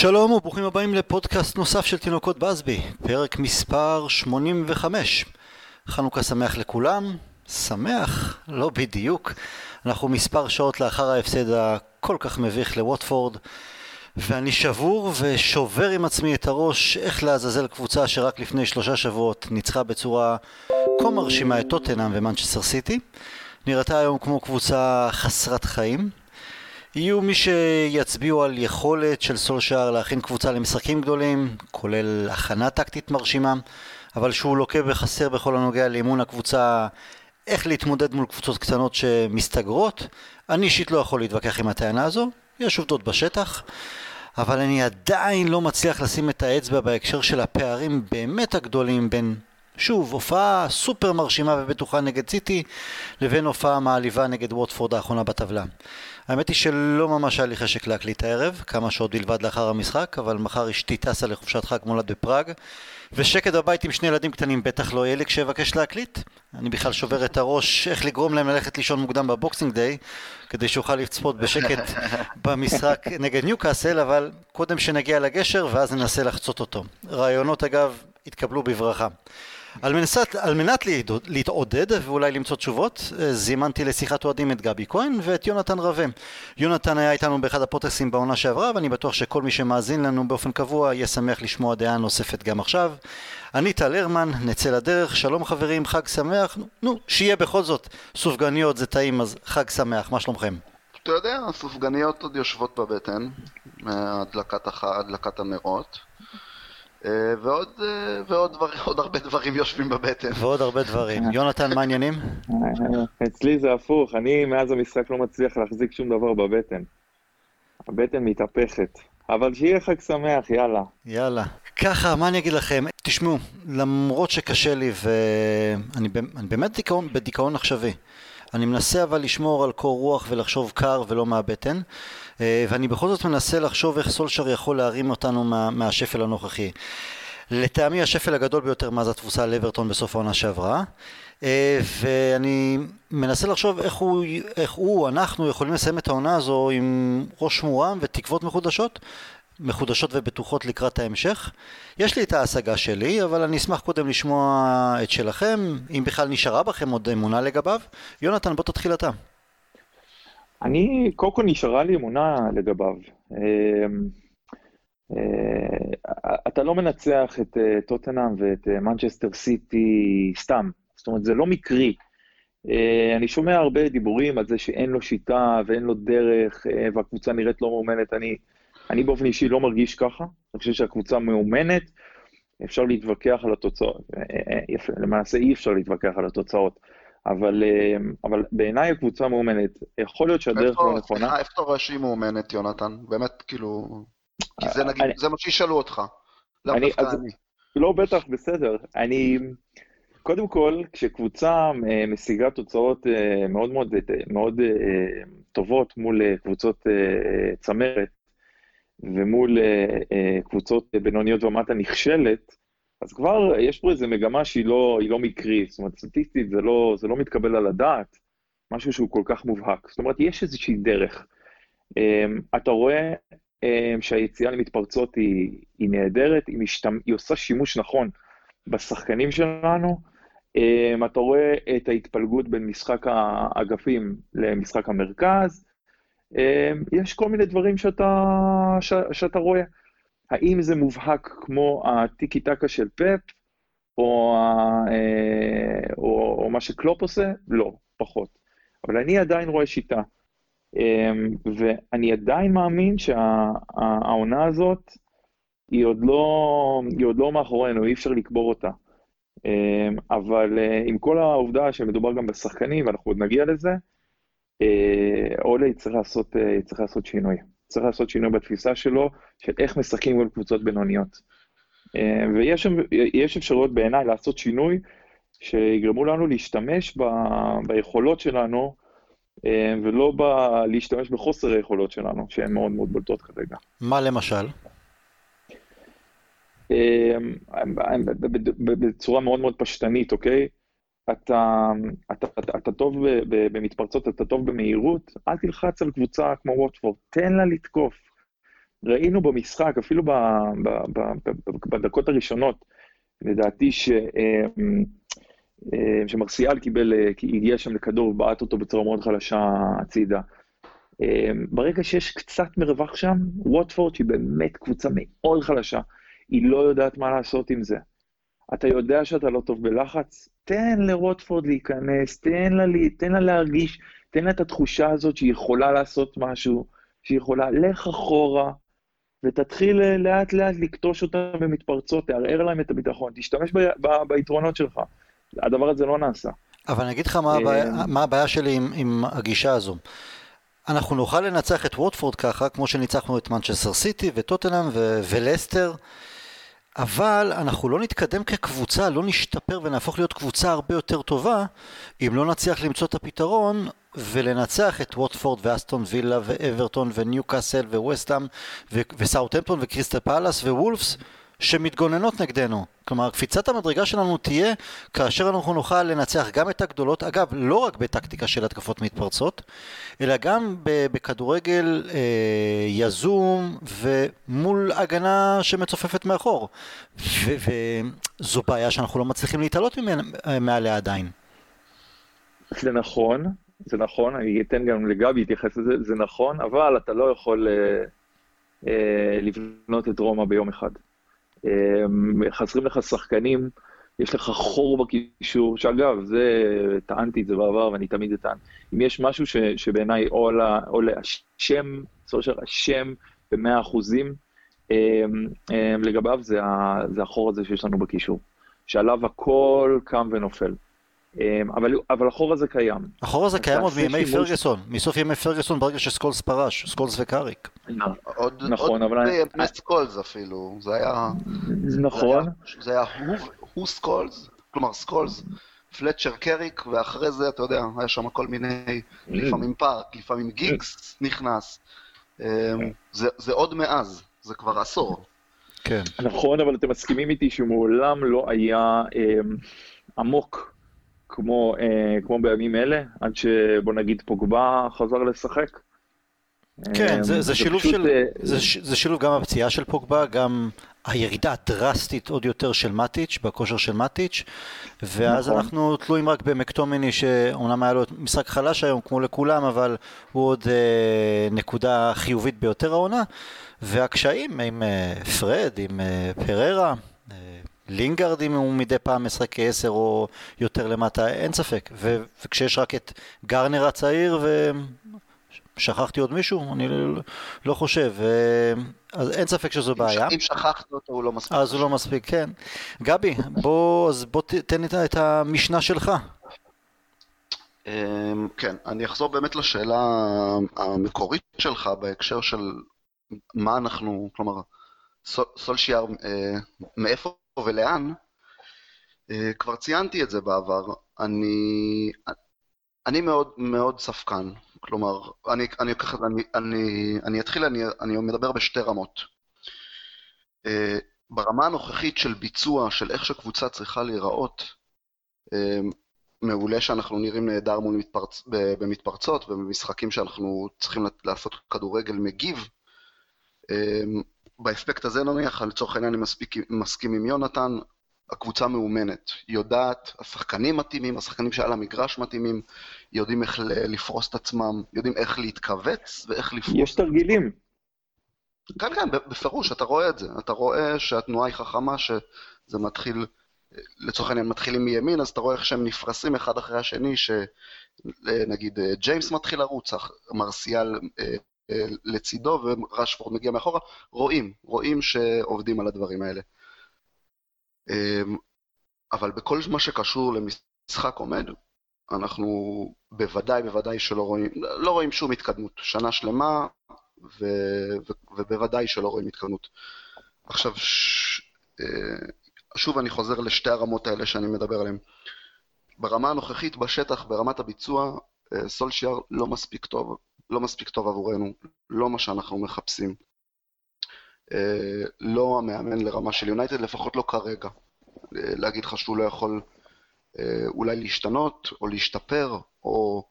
שלום וברוכים הבאים לפודקאסט נוסף של תינוקות בסבי, פרק מספר 85. חנוכה שמח לכולם, שמח, לא בדיוק. אנחנו מספר שעות לאחר ההפסד הכל כך מביך לווטפורד, ואני שבור ושובר עם עצמי את הראש איך לעזאזל קבוצה שרק לפני שלושה שבועות ניצחה בצורה כה מרשימה את טוטנאם ומנצ'סטר סיטי. נראתה היום כמו קבוצה חסרת חיים. יהיו מי שיצביעו על יכולת של סולשאר להכין קבוצה למשחקים גדולים, כולל הכנה טקטית מרשימה, אבל שהוא לוקה בחסר בכל הנוגע לאימון הקבוצה, איך להתמודד מול קבוצות קטנות שמסתגרות. אני אישית לא יכול להתווכח עם הטענה הזו, יש עובדות בשטח, אבל אני עדיין לא מצליח לשים את האצבע בהקשר של הפערים באמת הגדולים בין שוב, הופעה סופר מרשימה ובטוחה נגד סיטי, לבין הופעה מעליבה נגד ווטפורד האחרונה בטבלה. האמת היא שלא ממש היה לי חשק להקליט הערב, כמה שעות בלבד לאחר המשחק, אבל מחר אשתי טסה לחופשת חג מולד בפראג, ושקט בבית עם שני ילדים קטנים בטח לא יהיה לי כשאבקש להקליט. אני בכלל שובר את הראש איך לגרום להם ללכת לישון מוקדם בבוקסינג דיי, כדי שאוכל לצפות בשקט במשחק נגד ניוקאסל, אבל קודם שנגיע לגשר ואז ננסה לחצות אותו. רעיונות אגב התקבלו בברכה. על מנת, על מנת להתעודד ואולי למצוא תשובות, אה, זימנתי לשיחת אוהדים את גבי כהן ואת יונתן רווה. יונתן היה איתנו באחד הפוטקסים בעונה שעברה, ואני בטוח שכל מי שמאזין לנו באופן קבוע יהיה שמח לשמוע דעה נוספת גם עכשיו. אני טל הרמן, נצא לדרך, שלום חברים, חג שמח. נו, שיהיה בכל זאת, סופגניות זה טעים, אז חג שמח, מה שלומכם? אתה יודע, הסופגניות עוד יושבות בבטן, מהדלקת הנרות. אה, ועוד, אה, ועוד דבר, עוד הרבה דברים יושבים בבטן. ועוד הרבה דברים. יונתן, מה העניינים? אצלי זה הפוך, אני מאז המשחק לא מצליח להחזיק שום דבר בבטן. הבטן מתהפכת. אבל שיהיה חג שמח, יאללה. יאללה. ככה, מה אני אגיד לכם? תשמעו, למרות שקשה לי ואני באמת דיכאון, בדיכאון עכשווי. אני מנסה אבל לשמור על קור רוח ולחשוב קר ולא מהבטן. אה, ואני בכל זאת מנסה לחשוב איך סולשר יכול להרים אותנו מה, מהשפל הנוכחי. לטעמי השפל הגדול ביותר מאז התבוסה על אברטון בסוף העונה שעברה אה, ואני מנסה לחשוב איך הוא, איך הוא, אנחנו יכולים לסיים את העונה הזו עם ראש מורם ותקוות מחודשות מחודשות ובטוחות לקראת ההמשך. יש לי את ההשגה שלי, אבל אני אשמח קודם לשמוע את שלכם, אם בכלל נשארה בכם עוד אמונה לגביו. יונתן, בוא תתחיל אתה. אני, קודם כל נשארה לי אמונה לגביו. אמ, אה, אתה לא מנצח את אה, טוטנאם ואת מנצ'סטר אה, סיטי סתם, זאת אומרת, זה לא מקרי. אני שומע הרבה דיבורים על זה שאין לו שיטה ואין לו דרך והקבוצה נראית לא מאומנת. אני, אני באופן אישי לא מרגיש ככה, אני חושב שהקבוצה מאומנת, אפשר להתווכח על התוצאות, למעשה אי אפשר להתווכח על התוצאות. אבל, אה, אבל בעיניי הקבוצה מאומנת. יכול להיות שהדרך לא נכונה. איפה אתה רואה שהיא מאומנת, יונתן? באמת, כאילו... כי זה נגיד, אני, זה מה שישאלו אותך. לא אני, אז, אני. לא, בטח, בסדר. אני... קודם כל, כשקבוצה אה, משיגה תוצאות אה, מאוד מאוד, מאוד טובות מול קבוצות צמרת ומול קבוצות בינוניות ומטה נכשלת, אז כבר יש פה איזו מגמה שהיא לא, לא מקרית, זאת אומרת, סטטיסטית זה לא, זה לא מתקבל על הדעת, משהו שהוא כל כך מובהק. זאת אומרת, יש איזושהי דרך. Um, אתה רואה um, שהיציאה למתפרצות היא, היא נהדרת, היא, משתמ... היא עושה שימוש נכון בשחקנים שלנו. Um, אתה רואה את ההתפלגות בין משחק האגפים למשחק המרכז. Um, יש כל מיני דברים שאתה, ש... שאתה רואה. האם זה מובהק כמו הטיקי טקה של פפ, או, אה, או, או מה שקלופ עושה? לא, פחות. אבל אני עדיין רואה שיטה. אמ, ואני עדיין מאמין שהעונה הזאת, היא עוד, לא, היא עוד לא מאחורינו, אי אפשר לקבור אותה. אמ, אבל אה, עם כל העובדה שמדובר גם בשחקנים, ואנחנו עוד נגיע לזה, אה, אולי צריך לעשות, צריך לעשות שינוי. צריך לעשות שינוי בתפיסה שלו, של איך משחקים מול קבוצות בינוניות. אה, ויש אפשרויות בעיניי לעשות שינוי שיגרמו לנו להשתמש ב, ביכולות שלנו, אה, ולא ב, להשתמש בחוסר היכולות שלנו, שהן מאוד מאוד בולטות כרגע. מה למשל? אה, בצורה מאוד מאוד פשטנית, אוקיי? אתה, אתה, אתה, אתה טוב במתפרצות, אתה טוב במהירות, אל תלחץ על קבוצה כמו ווטפורד, תן לה לתקוף. ראינו במשחק, אפילו ב, ב, ב, ב, בדקות הראשונות, לדעתי ש, אה, אה, שמרסיאל קיבל, הגיע שם לכדור ובעט אותו בצורה מאוד חלשה הצידה. ברגע שיש קצת מרווח שם, ווטפורד, שהיא באמת קבוצה מאוד חלשה, היא לא יודעת מה לעשות עם זה. אתה יודע שאתה לא טוב בלחץ, תן לרוטפורד להיכנס, תן לה, תן לה להרגיש, תן לה את התחושה הזאת שהיא יכולה לעשות משהו, שהיא יכולה, לך אחורה, ותתחיל לאט לאט לקטוש אותם במתפרצות, תערער להם את הביטחון, תשתמש ב, ב, ביתרונות שלך. הדבר הזה לא נעשה. אבל אני אגיד לך מה הבעיה, אה, מה הבעיה שלי עם, עם הגישה הזו. אנחנו נוכל לנצח את ווטפורד ככה, כמו שניצחנו את מנצ'סטר סיטי וטוטנאם ולסטר, אבל אנחנו לא נתקדם כקבוצה, לא נשתפר ונהפוך להיות קבוצה הרבה יותר טובה, אם לא נצליח למצוא את הפתרון ולנצח את ווטפורד ואסטון וילה ואברטון וניוקאסל וווסטאם וסאוטהמפטון וקריסטל פאלאס ווולפס שמתגוננות נגדנו. כלומר, קפיצת המדרגה שלנו תהיה כאשר אנחנו נוכל לנצח גם את הגדולות, אגב, לא רק בטקטיקה של התקפות מתפרצות, אלא גם בכדורגל אה, יזום ומול הגנה שמצופפת מאחור. וזו בעיה שאנחנו לא מצליחים להתעלות מעליה עדיין. זה נכון, זה נכון, אני אתן גם לגבי להתייחס לזה, זה נכון, אבל אתה לא יכול אה, אה, לבנות את רומא ביום אחד. אה, חסרים לך שחקנים, יש לך חור בקישור, שאגב, זה, טענתי את זה בעבר ואני תמיד אטען. אם יש משהו ש, שבעיניי או, להשם, בסופו של השם במאה אחוזים, אה, אה, לגביו זה, זה החור הזה שיש לנו בקישור, שעליו הכל קם ונופל. אמ, אבל, אבל החור הזה קיים. החור הזה קיים עוד מימי שימוש... פרגוסון, מסוף ימי פרגוסון ברגע שסקולס פרש, סקולס וקאריק. עוד, נכון, עוד אבל... עוד סקולס אפילו, זה היה... נכון. זה היה הוא סקולס, כלומר סקולס, פלצ'ר קריק, ואחרי זה, אתה יודע, היה שם כל מיני, לפעמים פארק, לפעמים גיגס נכנס. אמ, זה, זה עוד מאז, זה כבר עשור. כן. נכון, אבל אתם מסכימים איתי שהוא מעולם לא היה אמ, עמוק כמו, אה, כמו בימים אלה, עד שבוא נגיד פוגבה חזר לשחק. כן, זה, זה, זה שילוב פשוט, של, אה, זה, זה שילוב גם הפציעה של פוגבה, גם הירידה הדרסטית עוד יותר של מטיץ', בכושר של מטיץ', ואז נכון. אנחנו תלויים רק במקטומני, שאומנם היה לו משחק חלש היום, כמו לכולם, אבל הוא עוד אה, נקודה חיובית ביותר העונה, והקשיים עם אה, פרד, עם אה, פריירה, אה, לינגארד אם הוא מדי פעם משחק כעשר או יותר למטה, אין ספק. ו- וכשיש רק את גרנר הצעיר ושכחתי עוד מישהו, אני לא, לא חושב. ו... אז אין ספק שזו בעיה. אם שכחת אותו הוא לא מספיק. אז הוא לא מספיק, כן. גבי, בוא, אז בוא תן את, את המשנה שלך. אמ, כן, אני אחזור באמת לשאלה המקורית שלך בהקשר של מה אנחנו, כלומר, סולשיאר, אה, מאיפה ולאן, אה, כבר ציינתי את זה בעבר, אני, אני מאוד מאוד ספקן, כלומר, אני, אני, אני, אני, אני אתחיל, אני, אני מדבר בשתי רמות. אה, ברמה הנוכחית של ביצוע, של איך שקבוצה צריכה להיראות, אה, מעולה שאנחנו נראים נהדר מול מתפרצ... במתפרצות ובמשחקים שאנחנו צריכים לעשות כדורגל מגיב. באספקט הזה נניח, לצורך העניין אני מספיק, מסכים עם יונתן, הקבוצה מאומנת, היא יודעת, השחקנים מתאימים, השחקנים שעל המגרש מתאימים, יודעים איך לפרוס את עצמם, יודעים איך להתכווץ ואיך לפרוס. יש תרגילים. כן, כן, בפירוש, אתה רואה את זה. אתה רואה שהתנועה היא חכמה, שזה מתחיל, לצורך העניין מתחילים מימין, אז אתה רואה איך שהם נפרסים אחד אחרי השני, שנגיד ג'יימס מתחיל לרוץ, מרסיאל אה, לצידו ורשפורד מגיע מאחורה, רואים, רואים שעובדים על הדברים האלה. אמ, אבל בכל מה שקשור למשחק עומד, אנחנו בוודאי, בוודאי שלא רואים, לא רואים שום התקדמות. שנה שלמה, ו, ו, ובוודאי שלא רואים התקדמות. עכשיו, ש, אה, שוב אני חוזר לשתי הרמות האלה שאני מדבר עליהן. ברמה הנוכחית, בשטח, ברמת הביצוע, אה, סולשיאר לא מספיק טוב. לא מספיק טוב עבורנו, לא מה שאנחנו מחפשים. אה, לא המאמן לרמה של יונייטד, לפחות לא כרגע. אה, להגיד לך שהוא לא יכול אה, אולי להשתנות, או להשתפר, או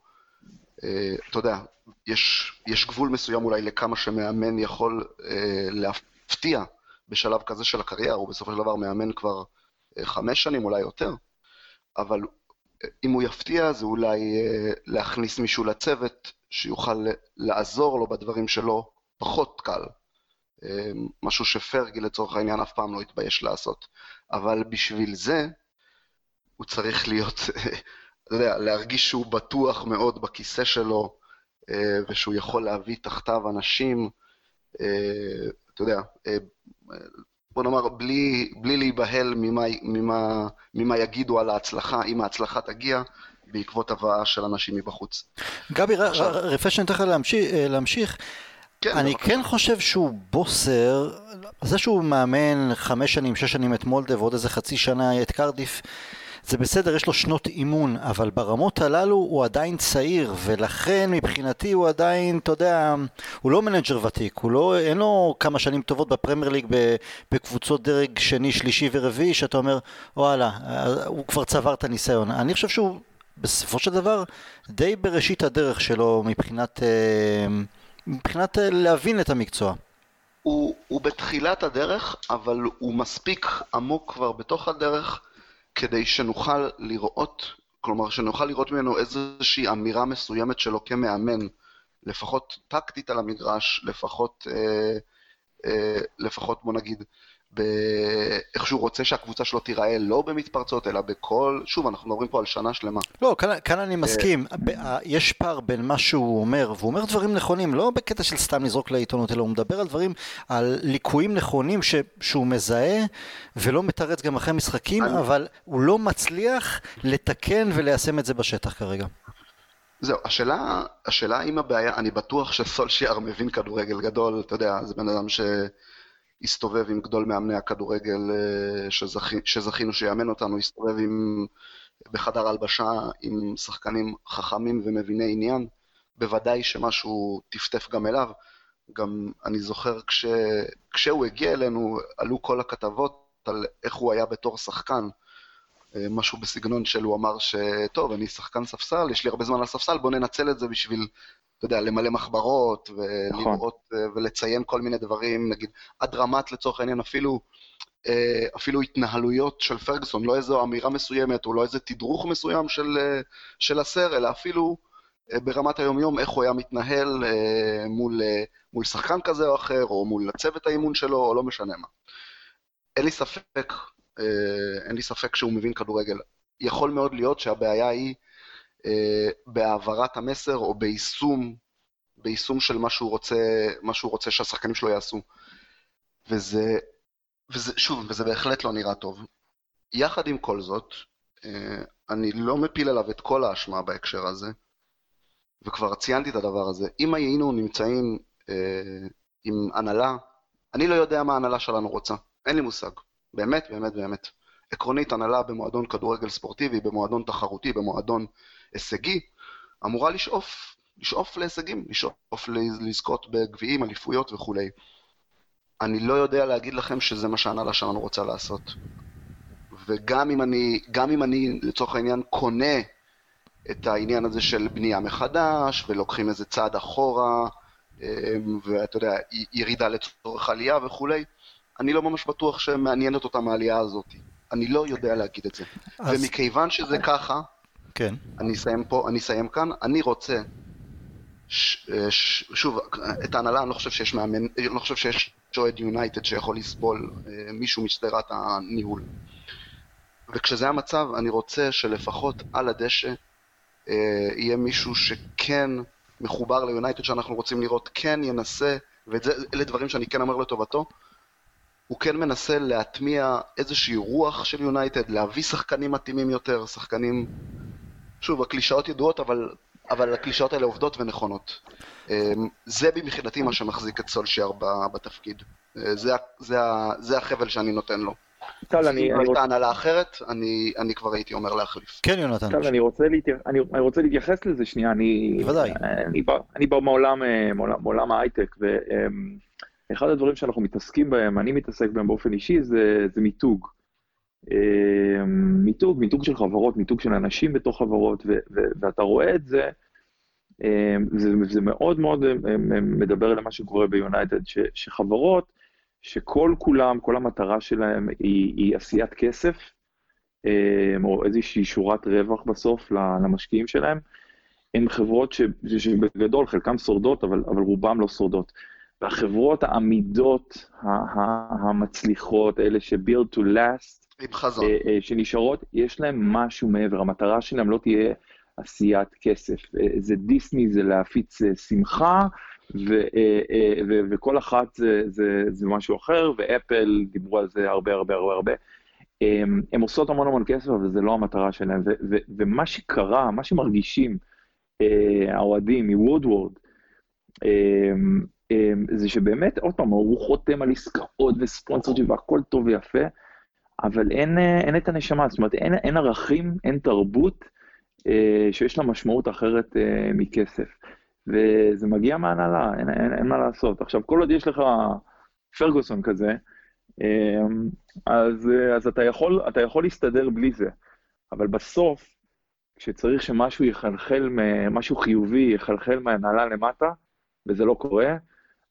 אתה יודע, יש, יש גבול מסוים אולי לכמה שמאמן יכול להפתיע בשלב כזה של הקריירה, הוא בסופו של דבר מאמן כבר חמש שנים, אולי יותר, אבל אם הוא יפתיע זה אולי להכניס מישהו לצוות שיוכל לעזור לו בדברים שלו פחות קל. משהו שפרגי לצורך העניין אף פעם לא התבייש לעשות. אבל בשביל זה הוא צריך להיות, אתה יודע, להרגיש שהוא בטוח מאוד בכיסא שלו, ושהוא יכול להביא תחתיו אנשים, אתה יודע, בוא נאמר, בלי, בלי להיבהל ממה, ממה, ממה יגידו על ההצלחה, אם ההצלחה תגיע, בעקבות הבאה של אנשים מבחוץ. גבי, לפני שאני אתן לך להמשיך, כן, אני כן חושב שהוא בוסר, זה שהוא מאמן חמש שנים, שש שנים את מולדה ועוד איזה חצי שנה את קרדיף, זה בסדר, יש לו שנות אימון, אבל ברמות הללו הוא עדיין צעיר, ולכן מבחינתי הוא עדיין, אתה יודע, הוא לא מנג'ר ותיק, הוא לא, אין לו כמה שנים טובות בפרמייר ליג בקבוצות דרג שני, שלישי ורביעי, שאתה אומר, וואלה, הוא כבר צבר את הניסיון. אני חושב שהוא בסופו של דבר די בראשית הדרך שלו מבחינת, אה, מבחינת אה, להבין את המקצוע. הוא, הוא בתחילת הדרך, אבל הוא מספיק עמוק כבר בתוך הדרך כדי שנוכל לראות, כלומר שנוכל לראות ממנו איזושהי אמירה מסוימת שלו כמאמן, לפחות טקטית על המגרש, לפחות, אה, אה, לפחות בוא נגיד, באיך שהוא רוצה שהקבוצה שלו תיראה לא במתפרצות, אלא בכל... שוב, אנחנו מדברים פה על שנה שלמה. לא, כאן, כאן אני מסכים. יש פער בין מה שהוא אומר, והוא אומר דברים נכונים, לא בקטע של סתם לזרוק לעיתונות, אלא הוא מדבר על דברים, על ליקויים נכונים ש, שהוא מזהה, ולא מתרץ גם אחרי משחקים, אני... אבל הוא לא מצליח לתקן וליישם את זה בשטח כרגע. זהו, השאלה, השאלה אם הבעיה, אני בטוח שסולשיאר מבין כדורגל גדול, אתה יודע, זה בן אדם ש... הסתובב עם גדול מאמני הכדורגל אה, שזכי, שזכינו שיאמן אותנו, הסתובב עם, בחדר הלבשה עם שחקנים חכמים ומביני עניין, בוודאי שמשהו טפטף גם אליו. גם אני זוכר כש, כשהוא הגיע אלינו, עלו כל הכתבות על איך הוא היה בתור שחקן. אה, משהו בסגנון של הוא אמר שטוב, אני שחקן ספסל, יש לי הרבה זמן על ספסל, בוא ננצל את זה בשביל אתה יודע, למלא מחברות, ולראות נכון. ולציין כל מיני דברים, נגיד, עד רמת לצורך העניין אפילו, אה, אפילו התנהלויות של פרגוסון, לא איזו אמירה מסוימת, או לא איזה תדרוך מסוים של, אה, של הסר, אלא אפילו ברמת היומיום, איך הוא היה מתנהל מול, מול שחקן כזה או אחר, או מול הצוות האימון שלו, או לא משנה מה. אין לי ספק, אין לי ספק שהוא מבין כדורגל. יכול מאוד להיות שהבעיה היא אה, בהעברת המסר או ביישום, ביישום של מה שהוא רוצה, מה שהוא רוצה שהשחקנים שלו יעשו. וזה, וזה, שוב, וזה בהחלט לא נראה טוב. יחד עם כל זאת, אה, אני לא מפיל עליו את כל האשמה בהקשר הזה, וכבר ציינתי את הדבר הזה. אם היינו נמצאים אה, עם הנהלה, אני לא יודע מה ההנהלה שלנו רוצה, אין לי מושג. באמת, באמת, באמת. עקרונית, הנהלה במועדון כדורגל ספורטיבי, במועדון תחרותי, במועדון הישגי, אמורה לשאוף, לשאוף להישגים, לשאוף לזכות בגביעים, אליפויות וכולי. אני לא יודע להגיד לכם שזה מה שהנהלה שלנו רוצה לעשות. וגם אם אני, גם אם אני לצורך העניין קונה את העניין הזה של בנייה מחדש, ולוקחים איזה צעד אחורה, אמ, ואתה יודע, ירידה לצורך עלייה וכולי, אני לא ממש בטוח שמעניינת אותם העלייה הזאת. אני לא יודע להגיד את זה. אז... ומכיוון שזה ככה, כן. אני אסיים פה, אני אסיים כאן. אני רוצה, ש, ש, שוב, את ההנהלה, אני לא חושב שיש מאמן, אני לא חושב שיש אוהד יונייטד שיכול לסבול אה, מישהו משדרת הניהול. וכשזה המצב, אני רוצה שלפחות על הדשא אה, יהיה מישהו שכן מחובר ליונייטד שאנחנו רוצים לראות, כן ינסה, ואלה דברים שאני כן אומר לטובתו, הוא כן מנסה להטמיע איזושהי רוח של יונייטד, להביא שחקנים מתאימים יותר, שחקנים שוב, הקלישאות ידועות, אבל, אבל הקלישאות האלה עובדות ונכונות. אמ, זה מבחינתי מה שמחזיק את סולשייר בתפקיד. אה, זה, זה, זה החבל שאני נותן לו. טל, אני... אם הייתה הנהלה אחרת, אני, אני כבר הייתי אומר להחליף. כן, יונתן. טל, אני רוצה, להתייח... אני, אני רוצה להתייחס לזה שנייה. אני, בוודאי. אני בא, אני בא מעולם, אה, מעולם, מעולם ההייטק, ואחד הדברים שאנחנו מתעסקים בהם, אני מתעסק בהם באופן אישי, זה, זה מיתוג. אמ, מיתוג, מיתוג של חברות, מיתוג של אנשים בתוך חברות, ו- ו- ואתה רואה את זה זה, זה מאוד מאוד מדבר למה שקורה ביונייטד, שחברות שכל כולם, כל המטרה שלהם היא, היא עשיית כסף, או איזושהי שורת רווח בסוף למשקיעים שלהם, הן חברות ש, שבגדול חלקן שורדות, אבל, אבל רובן לא שורדות. והחברות העמידות, המצליחות, אלה ש-build to last, עם חזון. אה, אה, שנשארות, יש להן משהו מעבר, המטרה שלהן לא תהיה עשיית כסף. אה, זה דיסני, זה להפיץ שמחה, ו, ו, וכל אחת זה, זה, זה משהו אחר, ואפל דיברו על זה הרבה הרבה הרבה הרבה. הן עושות המון המון כסף, אבל זה לא המטרה שלהן. ומה שקרה, מה שמרגישים האוהדים מוודוורד, זה שבאמת, עוד פעם, הוא חותם על עסקאות וספונסרג'י והכל טוב ויפה, אבל אין, אה, אין את הנשמה, זאת אומרת, אין, אין ערכים, אין תרבות אה, שיש לה משמעות אחרת אה, מכסף. וזה מגיע מהנהלה, אין, אין, אין מה לעשות. עכשיו, כל עוד יש לך פרגוסון כזה, אה, אז, אה, אז אתה, יכול, אתה יכול להסתדר בלי זה. אבל בסוף, כשצריך שמשהו יחלחל, משהו חיובי יחלחל מהנהלה למטה, וזה לא קורה,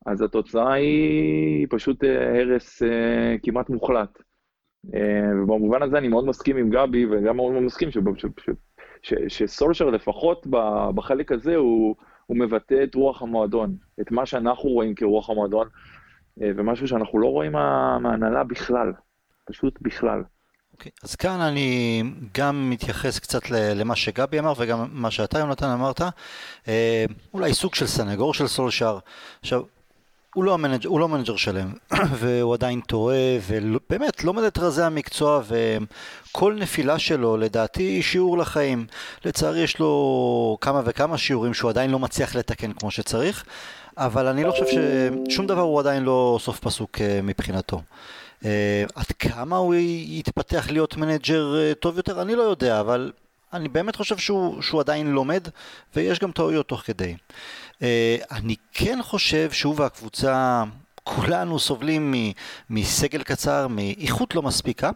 אז התוצאה היא פשוט אה, הרס אה, כמעט מוחלט. אה, ובמובן הזה אני מאוד מסכים עם גבי, וגם מאוד מסכים שסולשר לפחות בחלק הזה הוא, הוא מבטא את רוח המועדון, את מה שאנחנו רואים כרוח המועדון, ומשהו שאנחנו לא רואים מההנהלה בכלל, פשוט בכלל. Okay, אוקיי, אז כאן אני גם מתייחס קצת למה שגבי אמר וגם מה שאתה יונתן אמרת, אולי סוג של סנגור של סולשר. עכשיו, הוא לא, המנג'ר, הוא לא מנג'ר שלם, והוא עדיין טועה, ובאמת לומד את רזי המקצוע, וכל נפילה שלו לדעתי היא שיעור לחיים. לצערי יש לו כמה וכמה שיעורים שהוא עדיין לא מצליח לתקן כמו שצריך, אבל אני לא חושב ששום דבר הוא עדיין לא סוף פסוק אה, מבחינתו. Uh, עד כמה הוא יתפתח להיות מנג'ר uh, טוב יותר, אני לא יודע, אבל אני באמת חושב שהוא, שהוא עדיין לומד, ויש גם טעויות תוך כדי. אה, אני כן חושב שהוא והקבוצה, כולנו סובלים מסגל קצר, מאיכות לא מספיקה,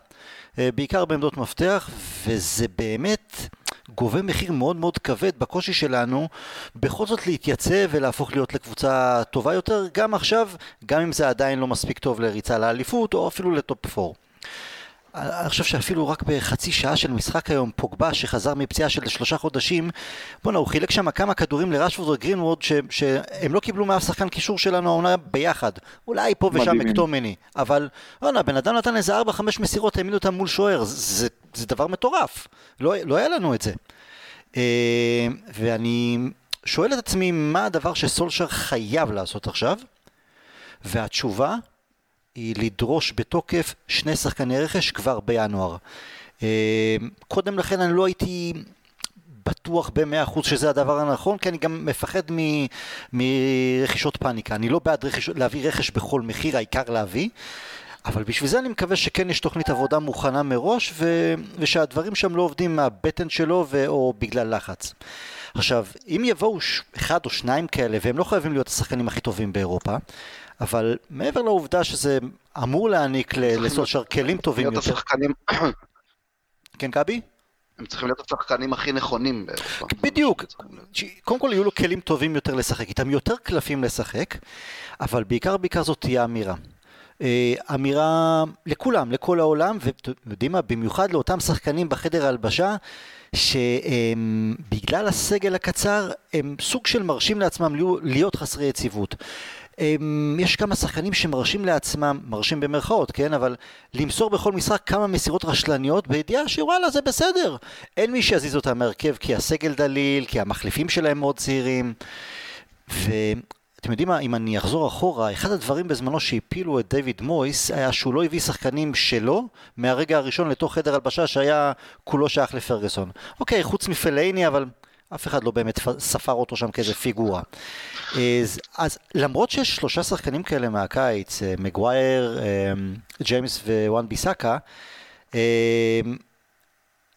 אה, בעיקר בעמדות מפתח, וזה באמת גובה מחיר מאוד מאוד כבד בקושי שלנו בכל זאת להתייצב ולהפוך להיות לקבוצה טובה יותר, גם עכשיו, גם אם זה עדיין לא מספיק טוב לריצה לאליפות או אפילו לטופ 4. אני חושב שאפילו רק בחצי שעה של משחק היום, פוגבה שחזר מפציעה של שלושה חודשים, בואנה, הוא חילק שם כמה כדורים לרשפורד וגרינוורד ש, שהם לא קיבלו מאף שחקן קישור שלנו העונה ביחד. אולי פה ושם מקטומני, אבל בואנה, בן אדם נתן איזה 4-5 מסירות, העמידו אותם מול שוער, זה, זה, זה דבר מטורף. לא, לא היה לנו את זה. אה, ואני שואל את עצמי, מה הדבר שסולשר חייב לעשות עכשיו? והתשובה היא לדרוש בתוקף שני שחקני רכש כבר בינואר. אה, קודם לכן אני לא הייתי בטוח במאה אחוז שזה הדבר הנכון, כי אני גם מפחד מ, מרכישות פאניקה. אני לא בעד רכש, להביא רכש בכל מחיר, העיקר להביא. אבל בשביל זה אני מקווה שכן יש תוכנית עבודה מוכנה מראש ו... ושהדברים שם לא עובדים מהבטן שלו ו... או בגלל לחץ. עכשיו, אם יבואו ש... אחד או שניים כאלה והם לא חייבים להיות השחקנים הכי טובים באירופה, אבל מעבר לעובדה שזה אמור להעניק לסושר כלים טובים יותר. השחקנים... כן, גבי? הם צריכים להיות השחקנים הכי נכונים. בדיוק. קודם כל יהיו לו כלים טובים יותר לשחק איתם, יותר קלפים לשחק, אבל בעיקר בעיקר זאת תהיה אמירה. אה, אמירה לכולם, לכל העולם, ואתם יודעים מה, במיוחד לאותם שחקנים בחדר ההלבשה, שבגלל הסגל הקצר הם סוג של מרשים לעצמם להיות חסרי יציבות. יש כמה שחקנים שמרשים לעצמם, מרשים במרכאות, כן, אבל למסור בכל משחק כמה מסירות רשלניות בידיעה שוואלה זה בסדר. אין מי שיזיז אותם מהרכב כי הסגל דליל, כי המחליפים שלהם מאוד צעירים. ואתם יודעים מה, אם אני אחזור אחורה, אחד הדברים בזמנו שהפילו את דיוויד מויס היה שהוא לא הביא שחקנים שלו מהרגע הראשון לתוך חדר הלבשה שהיה כולו שייך לפרגוסון. אוקיי, חוץ מפלייני, אבל אף אחד לא באמת ספר אותו שם כאיזה פיגורה. אז, אז למרות שיש שלושה שחקנים כאלה מהקיץ, אה, מגווייר, אה, ג'יימס ווואן ביסאקה, אה,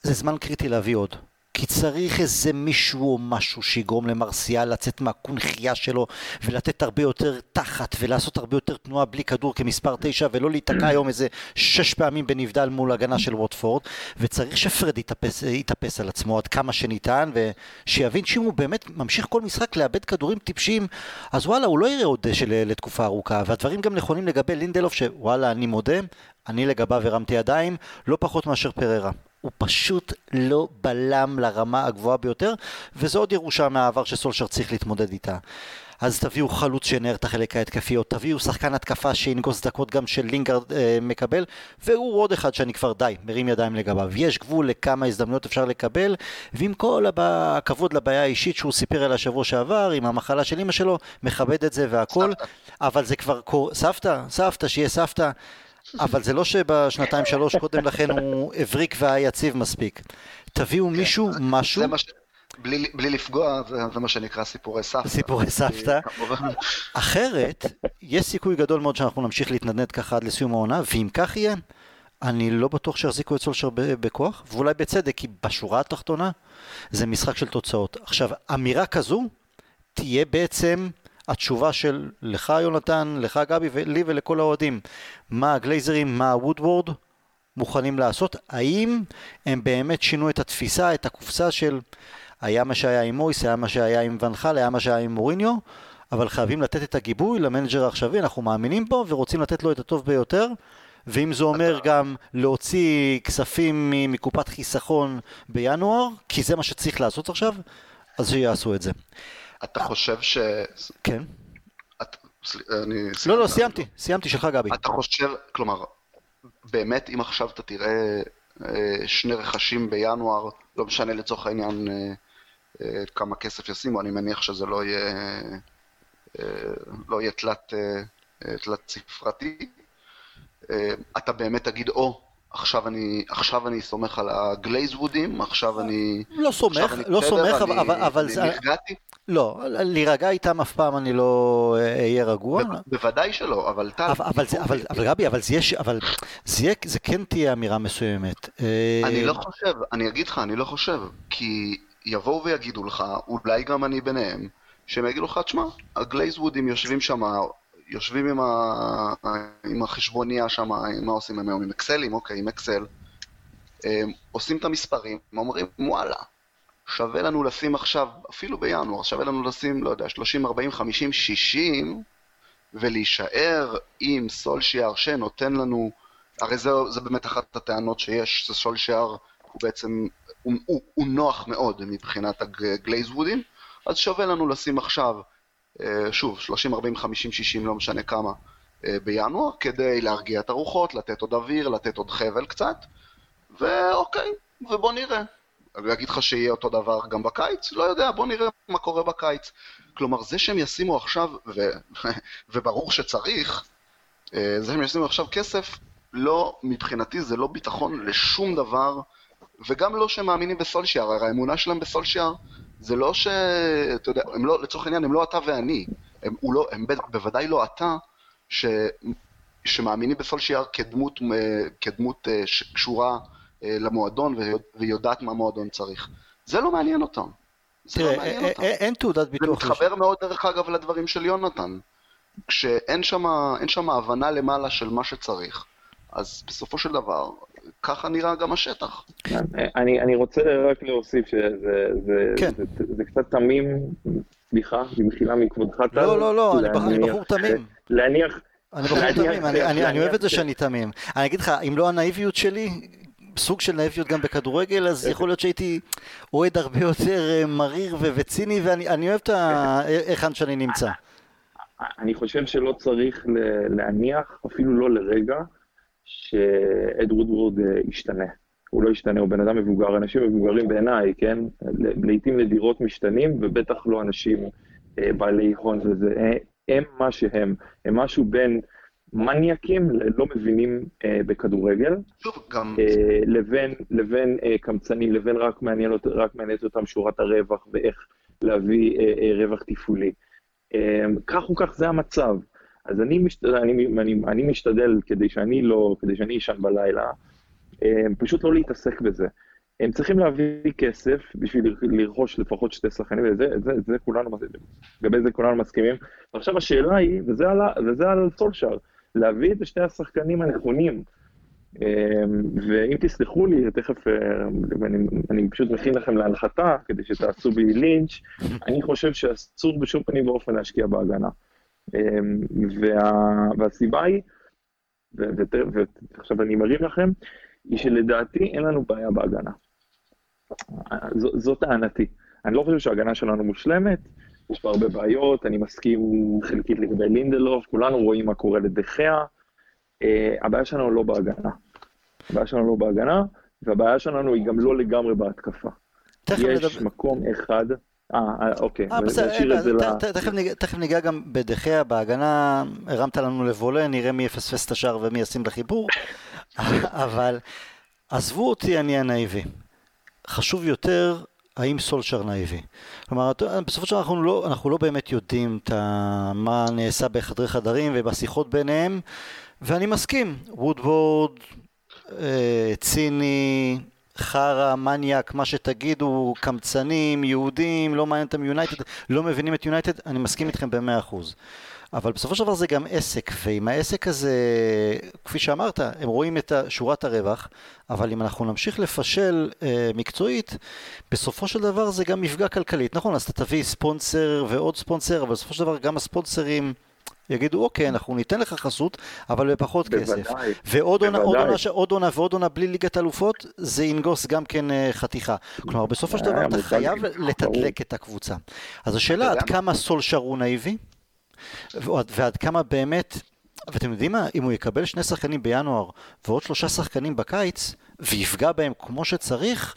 זה זמן קריטי להביא עוד. כי צריך איזה מישהו או משהו שיגרום למרסיאל לצאת מהקונכייה שלו ולתת הרבה יותר תחת ולעשות הרבה יותר תנועה בלי כדור כמספר תשע ולא להיתקע היום איזה שש פעמים בנבדל מול הגנה של ווטפורד. וצריך שפרד יתאפס, יתאפס על עצמו עד כמה שניתן ושיבין שאם הוא באמת ממשיך כל משחק לאבד כדורים טיפשים אז וואלה הוא לא יראה עוד דשא לתקופה ארוכה. והדברים גם נכונים לגבי לינדלוף שוואלה אני מודה אני לגביו הרמתי ידיים לא פחות מאשר פררה הוא פשוט לא בלם לרמה הגבוהה ביותר, וזו עוד ירושה מהעבר שסולשר צריך להתמודד איתה. אז תביאו חלוץ שינער את החלק ההתקפי, או תביאו שחקן התקפה שינגוס דקות גם של לינגרד אה, מקבל, והוא עוד אחד שאני כבר די, מרים ידיים לגביו. יש גבול לכמה הזדמנויות אפשר לקבל, ועם כל הבא, הכבוד לבעיה האישית שהוא סיפר עליה שבוע שעבר, עם המחלה של אמא שלו, מכבד את זה והכל, אבל זה כבר קור... סבתא, סבתא, שיהיה סבתא. אבל זה לא שבשנתיים שלוש קודם לכן הוא הבריק והיה יציב מספיק. תביאו כן, מישהו, משהו... בלי, בלי לפגוע, זה, זה מה שנקרא סיפורי סבתא. סיפורי סבתא. אחרת, יש סיכוי גדול מאוד שאנחנו נמשיך להתנדנד ככה עד לסיום העונה, ואם כך יהיה, אני לא בטוח שיחזיקו את סולשר בכוח, ואולי בצדק, כי בשורה התחתונה זה משחק של תוצאות. עכשיו, אמירה כזו תהיה בעצם התשובה של לך יונתן, לך גבי ולי ולכל האוהדים, מה הגלייזרים, מה הוודוורד מוכנים לעשות, האם הם באמת שינו את התפיסה, את הקופסה של היה מה שהיה עם מויס, היה מה שהיה עם ואן חאל, היה מה שהיה עם מוריניו, אבל חייבים לתת את הגיבוי למנג'ר העכשווי, אנחנו מאמינים בו ורוצים לתת לו את הטוב ביותר. ואם זה אומר גם להוציא כספים מקופת חיסכון בינואר, כי זה מה שצריך לעשות עכשיו, אז שיעשו את זה. אתה חושב ש... כן. את... אני... לא, לא, סיימתי, סיימתי שלך גבי. אתה חושב, כלומר, באמת אם עכשיו אתה תראה אה, שני רכשים בינואר, לא משנה לצורך העניין אה, אה, כמה כסף ישימו, אני מניח שזה לא יהיה, לא יהיה תלת, תלת ספרתי, אתה באמת תגיד, או, עכשיו אני, עכשיו אני סומך על הגלייזוודים, עכשיו אני... לא סומך, לא סומך, אבל, אבל, אבל זה... נרגעתי? לא, להירגע איתם אף פעם אני לא אהיה רגוע. בוודאי שלא, אבל טל... אבל, אבל, אבל, גבי, אבל זה יש, אבל זה, זה כן תהיה אמירה מסוימת. אני לא חושב, אני אגיד לך, אני לא חושב, כי יבואו ויגידו לך, אולי גם אני ביניהם, שהם יגידו לך, תשמע, הגלייזוודים יושבים שם, יושבים עם, ה... עם החשבוניה שם, מה עושים הם היום? עם אקסלים? אוקיי, עם אקסל. עושים את המספרים, אומרים, וואלה, שווה לנו לשים עכשיו, אפילו בינואר, שווה לנו לשים, לא יודע, 30, 40, 50, 60, ולהישאר עם סולשיאר שנותן לנו, הרי זה, זה באמת אחת הטענות שיש, זה סולשיאר הוא בעצם, הוא, הוא, הוא נוח מאוד מבחינת הגלייזוודים, אז שווה לנו לשים עכשיו, אה, שוב, 30, 40, 50, 60, לא משנה כמה, אה, בינואר, כדי להרגיע את הרוחות, לתת עוד אוויר, לתת עוד חבל קצת, ואוקיי, ובוא נראה. אני אגיד לך שיהיה אותו דבר גם בקיץ? לא יודע, בוא נראה מה קורה בקיץ. כלומר, זה שהם ישימו עכשיו, ו... וברור שצריך, אה, זה שהם ישימו עכשיו כסף, לא, מבחינתי זה לא ביטחון לשום דבר, וגם לא שהם מאמינים בסולשיאר, הרי האמונה שלהם בסולשיאר זה לא ש... אתה יודע, הם לא, לצורך העניין, הם לא אתה ואני, הם, לא, הם בוודאי לא אתה, ש... שמאמינים בסולשיאר כדמות, כדמות אה, שקשורה למועדון ויודעת מה המועדון צריך. זה לא מעניין אותם. זה לא מעניין אותם. אין תעודת ביטוח. זה מתחבר מאוד דרך אגב לדברים של יונתן. כשאין שם הבנה למעלה של מה שצריך, אז בסופו של דבר, ככה נראה גם השטח. כן, אני, אני רוצה רק להוסיף שזה זה, כן. זה, זה, זה קצת תמים, סליחה, במחילה מכבודך. לא, לא, לא, אני בחור תמים. להניח... אני בחור תמים, אני אוהב את זה שאני תמים. אני אגיד לך, אם לא הנאיביות שלי, סוג של נאיביות גם בכדורגל, אז יכול להיות שהייתי אוהד הרבה יותר אה, מריר וציני, ואני אוהב את היכן שאני נמצא. אני חושב שלא צריך להניח, אפילו לא לרגע, שאד וודוורד אה, ישתנה. הוא לא ישתנה, הוא בן אדם מבוגר, אנשים מבוגרים בעיניי, כן? לעיתים נדירות משתנים, ובטח לא אנשים אה, בעלי הון וזה. הם מה שהם, הם משהו בין מניאקים לא מבינים אה, בכדורגל, שוב, גם... אה, לבין, לבין אה, קמצנים, לבין רק מעניין רק מעניינת אותם שורת הרווח ואיך להביא אה, אה, רווח תפעולי. אה, כך או כך זה המצב. אז אני, משתדל, אני, אני, אני משתדל כדי שאני לא, כדי שאני אשן בלילה, אה, פשוט לא להתעסק בזה. הם צריכים להביא כסף בשביל לרכוש לפחות שתי שחקנים, וזה זה, זה כולנו, לגבי זה כולנו מסכימים. ועכשיו השאלה היא, וזה על, וזה על סולשאר, להביא את שתי השחקנים הנכונים. אמ, ואם תסלחו לי, תכף, אה, אני, אני פשוט מכין לכם להנחתה, כדי שתעשו בי לינץ', אני חושב שאסור בשום פנים ואופן להשקיע בהגנה. אמ, וה, והסיבה היא, ועכשיו אני מרים לכם, היא שלדעתי אין לנו בעיה בהגנה. ז, זאת טענתי. אני לא חושב שההגנה שלנו מושלמת, יש פה הרבה בעיות, אני מסכים חלקית לגבי לינדלוף, כולנו רואים מה קורה לדחיה. Uh, הבעיה שלנו לא בהגנה. הבעיה שלנו לא בהגנה, והבעיה שלנו היא גם לא לגמרי בהתקפה. יש. מקום אחד... אה, אה אוקיי, אה, נשאיר את זה ל... תכף ניגע גם בדחיה, בהגנה, הרמת לנו לבולה, נראה מי יפספס את השער ומי ישים לחיבור, אבל עזבו אותי, אני הנאיבי. חשוב יותר האם סולשר נאיבי. כלומר, בסופו של דבר אנחנו לא, אנחנו לא באמת יודעים ה, מה נעשה בחדרי חדרים ובשיחות ביניהם, ואני מסכים, וודבורד, אה, ציני, חרא, מניאק, מה שתגידו, קמצנים, יהודים, לא מעניין אותם יונייטד, לא מבינים את יונייטד, אני מסכים איתכם במאה אחוז. אבל בסופו של דבר זה גם עסק, ועם העסק הזה, כפי שאמרת, הם רואים את שורת הרווח, אבל אם אנחנו נמשיך לפשל אה, מקצועית, בסופו של דבר זה גם מפגע כלכלית. נכון, אז אתה תביא ספונסר ועוד ספונסר, אבל בסופו של דבר גם הספונסרים... יגידו אוקיי אנחנו ניתן לך חסות אבל בפחות בוודאי, כסף ועוד עונה, עוד, עונה, עוד עונה ועוד עונה בלי ליגת אלופות זה ינגוס גם כן אה, חתיכה. כלומר בסופו של דבר אתה חייב לתדלק את הקבוצה. אז השאלה עד כמה סולשר הוא נאיבי ועד כמה באמת, ואתם יודעים מה, אם הוא יקבל שני שחקנים בינואר ועוד שלושה שחקנים בקיץ, ויפגע בהם כמו שצריך,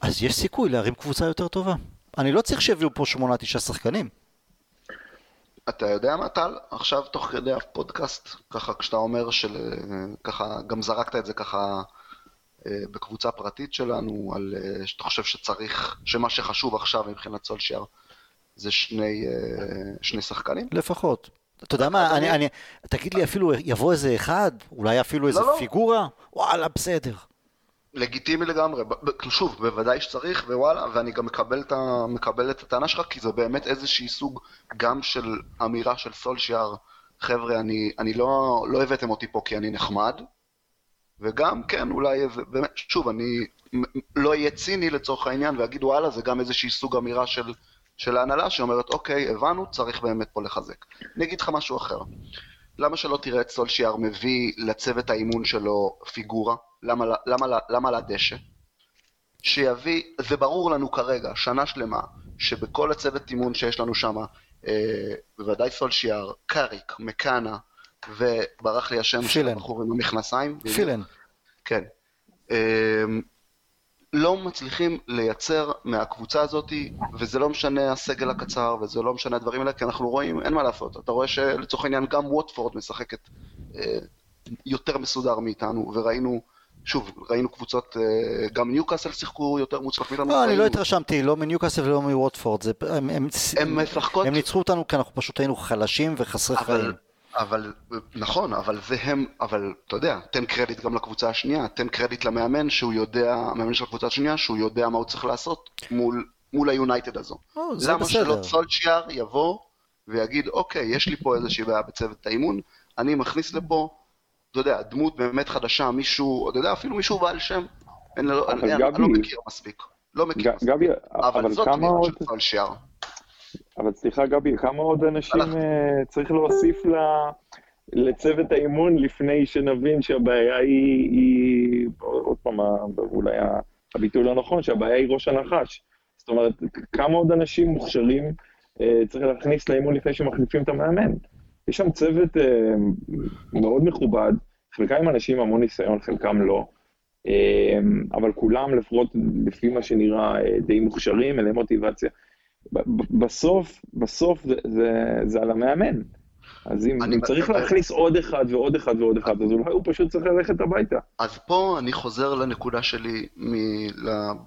אז יש סיכוי להרים קבוצה יותר טובה. אני לא צריך שיביאו פה שמונה, תשעה שחקנים. אתה יודע מה טל? עכשיו תוך כדי הפודקאסט, ככה כשאתה אומר של... ככה, גם זרקת את זה ככה אה, בקבוצה פרטית שלנו, על אה, שאתה חושב שצריך, שמה שחשוב עכשיו מבחינת סולשיאר זה שני, אה, שני שחקנים. לפחות. אתה יודע מה, אני, אני, תגיד לי אפילו, יבוא איזה אחד, אולי אפילו איזה לא, לא. פיגורה, וואלה, בסדר. לגיטימי לגמרי, שוב, בוודאי שצריך, ווואלה, ואני גם מקבל את, ה, מקבל את הטענה שלך, כי זה באמת איזושהי סוג גם של אמירה של סולשיאר, חבר'ה, אני, אני לא, לא הבאתם אותי פה כי אני נחמד, וגם, כן, אולי, באמת, שוב, אני לא אהיה ציני לצורך העניין, ואגיד וואלה, זה גם איזושהי סוג אמירה של... של ההנהלה שאומרת, אוקיי, הבנו, צריך באמת פה לחזק. אני אגיד לך משהו אחר. למה שלא תראה את סולשיאר מביא לצוות האימון שלו פיגורה? למה, למה, למה, למה לדשא? שיביא, זה ברור לנו כרגע, שנה שלמה, שבכל הצוות אימון שיש לנו שם, אה, בוודאי סולשיאר, קאריק, מקאנה, וברח לי השם של הבחור עם המכנסיים. פילן. כן. אה, לא מצליחים לייצר מהקבוצה הזאת, וזה לא משנה הסגל הקצר, וזה לא משנה הדברים האלה, כי אנחנו רואים, אין מה לעשות. אתה רואה שלצורך העניין גם ווטפורד משחקת אה, יותר מסודר מאיתנו, וראינו, שוב, ראינו קבוצות, אה, גם ניוקאסל שיחקו יותר מוצלח מאיתנו. לא, אני לא התרשמתי, לא מניוקאסל ולא מווטפורד. הם, הם, הם, משחקות... הם ניצחו אותנו כי אנחנו פשוט היינו חלשים וחסרי אבל... חיים. אבל, נכון, אבל זה הם, אבל אתה יודע, תן קרדיט גם לקבוצה השנייה, תן קרדיט למאמן שהוא יודע, המאמן של הקבוצה השנייה, שהוא יודע מה הוא צריך לעשות מול, מול היונייטד הזו. או, זה למה בסדר. שלא סולשיאר יבוא ויגיד, אוקיי, יש לי פה איזושהי בעיה בצוות האימון, אני מכניס לפה, אתה יודע, דמות באמת חדשה, מישהו, אתה יודע, אפילו מישהו בעל שם, אני לא, אני, גבי, אני לא מכיר מספיק. לא מכיר ג, מספיק. גבי, אבל, אבל זאת כמה עוד... של סולשיאר. אבל סליחה גבי, כמה עוד אנשים uh, צריך להוסיף ל... לצוות האימון לפני שנבין שהבעיה היא, היא עוד פעם, אולי הביטוי לא נכון, שהבעיה היא ראש הנחש. זאת אומרת, כמה עוד אנשים מוכשרים uh, צריך להכניס לאימון לפני שמחליפים את המאמן? יש שם צוות uh, מאוד מכובד, חלקם עם אנשים המון ניסיון, חלקם לא. אבל כולם, לפחות לפי מה שנראה, די מוכשרים, להם מוטיבציה. בסוף, בסוף זה, זה, זה על המאמן. אז אם אני צריך אני... להכניס עוד אחד ועוד אחד ועוד אחד, אז אולי הוא פשוט צריך ללכת הביתה. אז פה אני חוזר לנקודה שלי, מ...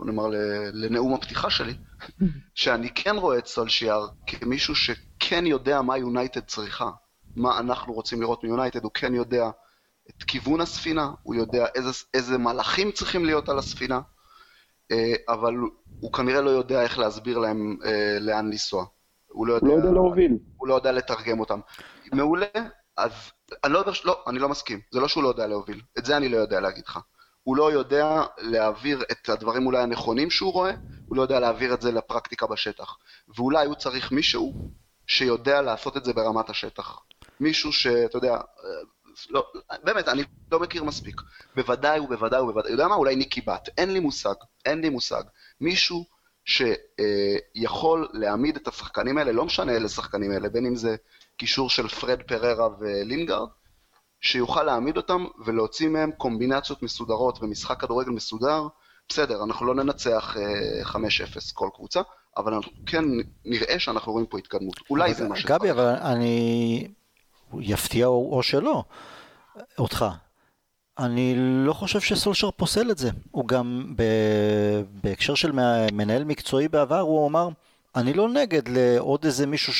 נאמר לנאום הפתיחה שלי, שאני כן רואה את סולשיאר כמישהו שכן יודע מה יונייטד צריכה, מה אנחנו רוצים לראות מיונייטד, הוא כן יודע את כיוון הספינה, הוא יודע איזה, איזה מהלכים צריכים להיות על הספינה, אבל הוא כנראה לא יודע איך להסביר להם לאן לנסוע. הוא לא יודע, הוא לא יודע להוביל. הוא לא יודע לתרגם אותם. מעולה, אז אני לא, לא, אני לא מסכים. זה לא שהוא לא יודע להוביל. את זה אני לא יודע להגיד לך. הוא לא יודע להעביר את הדברים אולי הנכונים שהוא רואה, הוא לא יודע להעביר את זה לפרקטיקה בשטח. ואולי הוא צריך מישהו שיודע לעשות את זה ברמת השטח. מישהו שאתה יודע, לא, באמת, אני לא מכיר מספיק. בוודאי ובוודאי ובוודאי, יודע מה? אולי ניקי בת. אין לי מושג, אין לי מושג. מישהו שיכול להעמיד את השחקנים האלה, לא משנה איזה שחקנים אלה, בין אם זה קישור של פרד פררה ולינגארד, שיוכל להעמיד אותם ולהוציא מהם קומבינציות מסודרות ומשחק כדורגל מסודר. בסדר, אנחנו לא ננצח 5-0 כל קבוצה, אבל אנחנו כן נראה שאנחנו רואים פה התקדמות. אולי זה מה שצריך. גבי, אבל אני... יפתיע או, או שלא, אותך. אני לא חושב שסולשר פוסל את זה. הוא גם בהקשר של מנהל מקצועי בעבר, הוא אמר, אני לא נגד לעוד איזה מישהו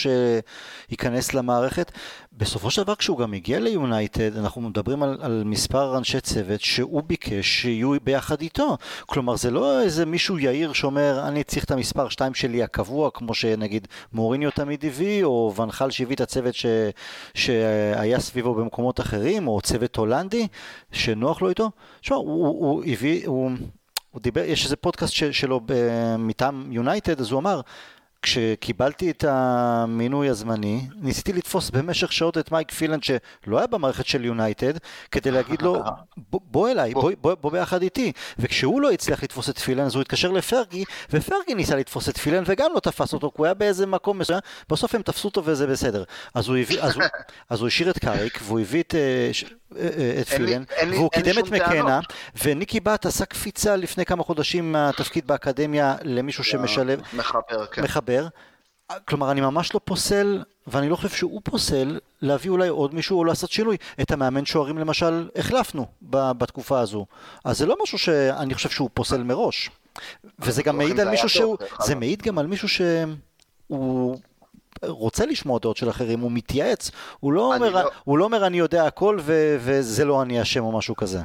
שייכנס למערכת. בסופו של דבר כשהוא גם הגיע ליונייטד, אנחנו מדברים על, על מספר אנשי צוות שהוא ביקש שיהיו ביחד איתו. כלומר זה לא איזה מישהו יאיר שאומר אני צריך את המספר 2 שלי הקבוע, כמו שנגיד מוריניו תמיד הביא, או ונחל שהביא את הצוות ש, שהיה סביבו במקומות אחרים, או צוות הולנדי שנוח לו איתו. תשמע, הוא, הוא הביא, הוא, הוא דיבר, יש איזה פודקאסט שלו מטעם יונייטד, אז הוא אמר כשקיבלתי את המינוי הזמני, ניסיתי לתפוס במשך שעות את מייק פילנד שלא היה במערכת של יונייטד, כדי להגיד לו, בוא, אליי, בוא, בוא, בוא ביחד איתי. וכשהוא לא הצליח לתפוס את פילנד, אז הוא התקשר לפרגי, ופרגי ניסה לתפוס את פילנד וגם לא תפס אותו, כי הוא היה באיזה מקום מסוים, בסוף הם תפסו אותו וזה בסדר. אז הוא, אז הוא, השאיר את קאריק, והוא הביא את... אה, אה, את פילן, והוא קידם את מקנה, וניקי בת עשה קפיצה לפני כמה חודשים מהתפקיד באקדמיה למישהו שמשלב, מחבר, כן. מחבר. כלומר, אני ממש לא פוסל, ואני לא חושב שהוא פוסל, להביא אולי עוד מישהו או לעשות שינוי. את המאמן שוערים למשל החלפנו בתקופה הזו. אז זה לא משהו שאני חושב שהוא פוסל מראש. וזה גם מעיד על מישהו שהוא, זה מעיד גם על מישהו שהוא רוצה לשמוע דעות של אחרים, הוא מתייעץ, הוא לא, אומר, לא... הוא לא אומר אני יודע הכל ו- וזה לא אני אשם או משהו כזה.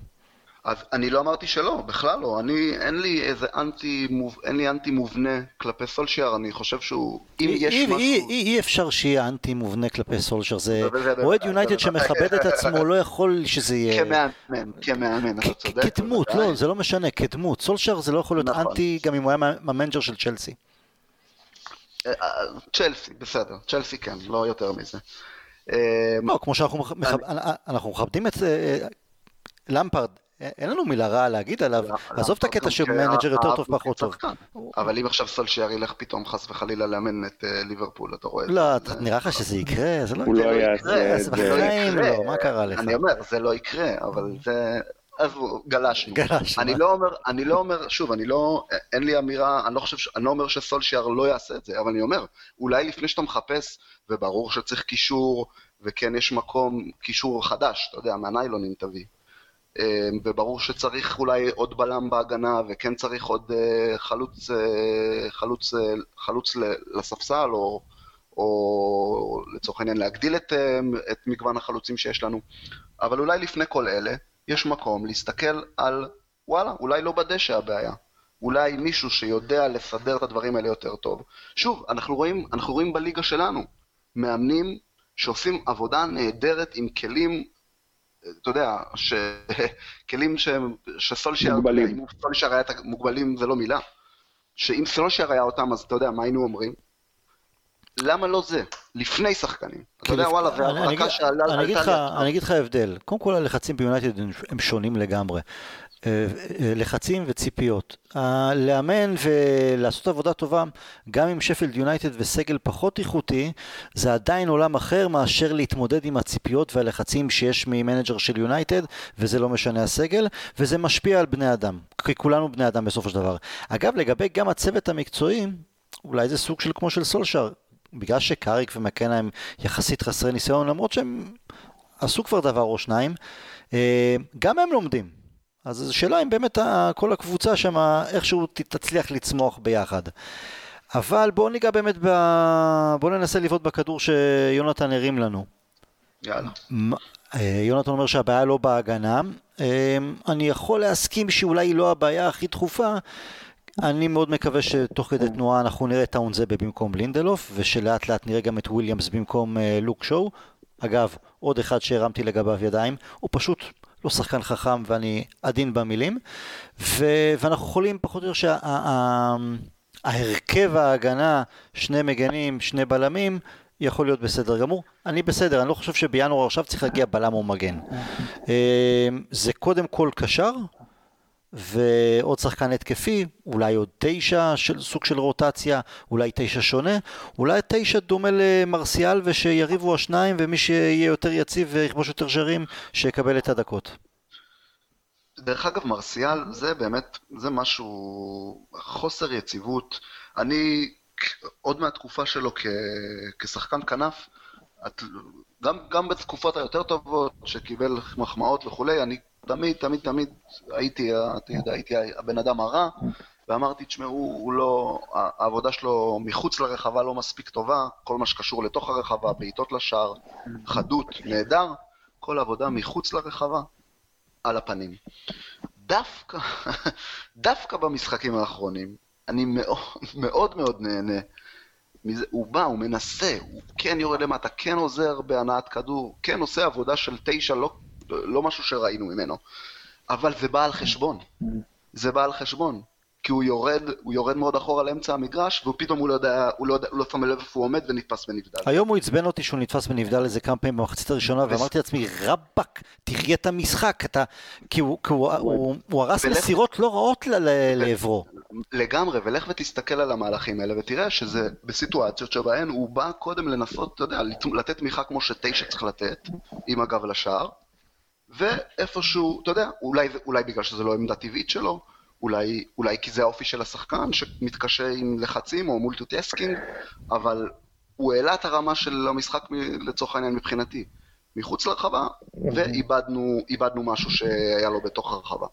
אז אני לא אמרתי שלא, בכלל לא. אני, אין לי איזה אנטי, מוב, אין לי אנטי מובנה כלפי סולשייר, אני חושב שהוא, אם אי, יש אי, משהו... אי, אי, אי אפשר שיהיה אנטי מובנה כלפי סולשייר, זה אוהד יונייטד שמכבד את עצמו, לא יכול שזה יהיה... כמאמן, כמאמן, אתה צודק. כדמות, לא, זה לא משנה, כדמות. סולשייר זה לא יכול להיות נכון. אנטי, גם אם הוא היה המנג'ר של צ'לסי. צ'לסי, בסדר, צ'לסי כן, לא יותר מזה. לא, כמו שאנחנו מכבדים את אה, למפארד, אין לנו מילה רעה להגיד עליו, לא, עזוב את הקטע שהוא מנג'ר יותר טוב פחות טוב. אבל אם עכשיו סולשייר ילך פתאום חס וחלילה לאמן את אה, ליברפול, אתה רואה לא? לא, נראה לך שזה יקרה? זה לא יקרה. הוא לא יעשה את זה. בחיים לא, מה קרה לך? אני אומר, זה לא יקרה, אבל זה... עזבו, גלשנו. גלשנו. אני לא אומר, אני לא אומר, שוב, אני לא, אין לי אמירה, אני לא חושב, אני לא אומר שסולשיאר לא יעשה את זה, אבל אני אומר, אולי לפני שאתה מחפש, וברור שצריך קישור, וכן יש מקום, קישור חדש, אתה יודע, מהניילונים תביא. אמ, וברור שצריך אולי עוד בלם בהגנה, וכן צריך עוד אה, חלוץ, אה, חלוץ, אה, חלוץ לספסל, או, או לצורך העניין להגדיל את, את מגוון החלוצים שיש לנו. אבל אולי לפני כל אלה, יש מקום להסתכל על, וואלה, אולי לא בדשא הבעיה. אולי מישהו שיודע לסדר את הדברים האלה יותר טוב. שוב, אנחנו רואים, אנחנו רואים בליגה שלנו מאמנים שעושים עבודה נהדרת עם כלים, אתה יודע, ש... כלים ש... שסולשייר... מוגבלים. אם סולשייר היה מוגבלים זה לא מילה. שאם סולשייר היה אותם, אז אתה יודע, מה היינו אומרים? למה לא זה? לפני שחקנים. אתה יודע, וואלה, זה הברקה שעלה... אני אגיד לך הבדל. קודם כל הלחצים ביונייטד הם שונים לגמרי. אה, אה, לחצים וציפיות. לאמן ולעשות עבודה טובה, גם עם שפילד יונייטד וסגל פחות איכותי, זה עדיין עולם אחר מאשר להתמודד עם הציפיות והלחצים שיש ממנג'ר של יונייטד, וזה לא משנה הסגל, וזה משפיע על בני אדם, כי כולנו בני אדם בסופו של דבר. אגב, לגבי גם הצוות המקצועי, אולי זה סוג של כמו של סולשר, בגלל שקאריק ומקנה הם יחסית חסרי ניסיון, למרות שהם עשו כבר דבר או שניים, אה, גם הם לומדים. אז השאלה אם באמת כל הקבוצה שם איכשהו תצליח לצמוח ביחד. אבל בואו ניגע באמת, ב... בואו ננסה לבעוט בכדור שיונתן הרים לנו. יאללה. אה, יונתן אומר שהבעיה לא בהגנה. אה, אני יכול להסכים שאולי היא לא הבעיה הכי דחופה, אני מאוד מקווה שתוך כדי תנועה אנחנו נראה את האונזבה במקום לינדלוף, ושלאט לאט נראה גם את וויליאמס במקום אה, לוק שואו. אגב, עוד אחד שהרמתי לגביו ידיים, הוא פשוט לא שחקן חכם ואני עדין במילים, ו- ואנחנו יכולים פחות או יותר שההרכב ההגנה, שני מגנים, שני בלמים, יכול להיות בסדר גמור. אני בסדר, אני לא חושב שבינואר עכשיו צריך להגיע בלם או מגן. אה, זה קודם כל קשר, ועוד שחקן התקפי, אולי עוד תשע של סוג של רוטציה, אולי תשע שונה, אולי תשע דומה למרסיאל ושיריבו השניים ומי שיהיה יותר יציב ויכבוש יותר שרים, שיקבל את הדקות. דרך אגב, מרסיאל זה באמת, זה משהו, חוסר יציבות. אני, עוד מהתקופה שלו כ, כשחקן כנף, את, גם, גם בתקופות היותר טובות, שקיבל מחמאות וכולי, אני תמיד, תמיד, תמיד הייתי, אתה יודע, הייתי הבן אדם הרע, ואמרתי, תשמעו, הוא לא, העבודה שלו מחוץ לרחבה לא מספיק טובה, כל מה שקשור לתוך הרחבה, בעיטות לשער, חדות, נהדר, כל עבודה מחוץ לרחבה, על הפנים. דווקא, דווקא במשחקים האחרונים, אני מאוד מאוד, מאוד נהנה. מזה, הוא בא, הוא מנסה, הוא כן יורד למטה, כן עוזר בהנעת כדור, כן עושה עבודה של תשע, לא לא משהו שראינו ממנו. אבל זה בא על חשבון. זה בא על חשבון. כי הוא יורד, הוא יורד מאוד אחורה לאמצע המגרש, ופתאום הוא לא יודע, הוא לא, הוא לא שם לב איפה הוא עומד ונתפס בנבדל. היום הוא עצבן אותי שהוא נתפס בנבדל איזה כמה פעמים במחצית הראשונה, ואמרתי לעצמי, רבאק, תחיה את המשחק, אתה... כי הוא, כי הוא, הוא, הוא הרס ולך... מסירות לא רעות לעברו. לגמרי, ולך ותסתכל על המהלכים האלה, ותראה שזה בסיטואציות שבהן הוא בא קודם לנסות, אתה יודע, לתת תמיכה כמו שתשע צריך לתת, עם הגב לשער, ואיפשהו, אתה יודע, אולי, אולי בגלל שזו לא עמדה טבעית שלו, אולי, אולי כי זה האופי של השחקן שמתקשה עם לחצים או multitasking, אבל הוא העלה את הרמה של המשחק לצורך העניין מבחינתי. מחוץ לרחבה, ואיבדנו משהו שהיה לו בתוך הרחבה.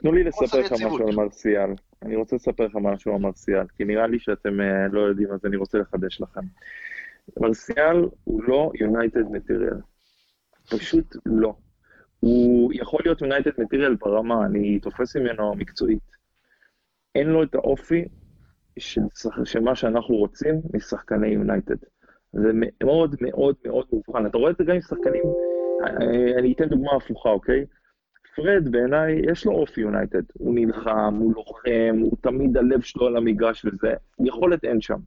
תנו לי לספר לך משהו על מרסיאל. אני רוצה לספר לך משהו על מרסיאל, כי נראה לי שאתם אה, לא יודעים, אז אני רוצה לחדש לכם. מרסיאל הוא לא יונייטד מטריאל. פשוט לא. הוא יכול להיות יונייטד מטריאל ברמה, אני תופס ממנו מקצועית. אין לו את האופי של, מה שאנחנו רוצים משחקני יונייטד. זה מאוד מאוד מאוד מובחן. אתה רואה את זה גם עם שחקנים, אה, אני אתן דוגמה הפוכה, אוקיי? פרד בעיניי, יש לו אופי יונייטד. הוא נלחם, הוא לוחם, הוא תמיד הלב שלו על המגרש וזה. יכולת אין שם.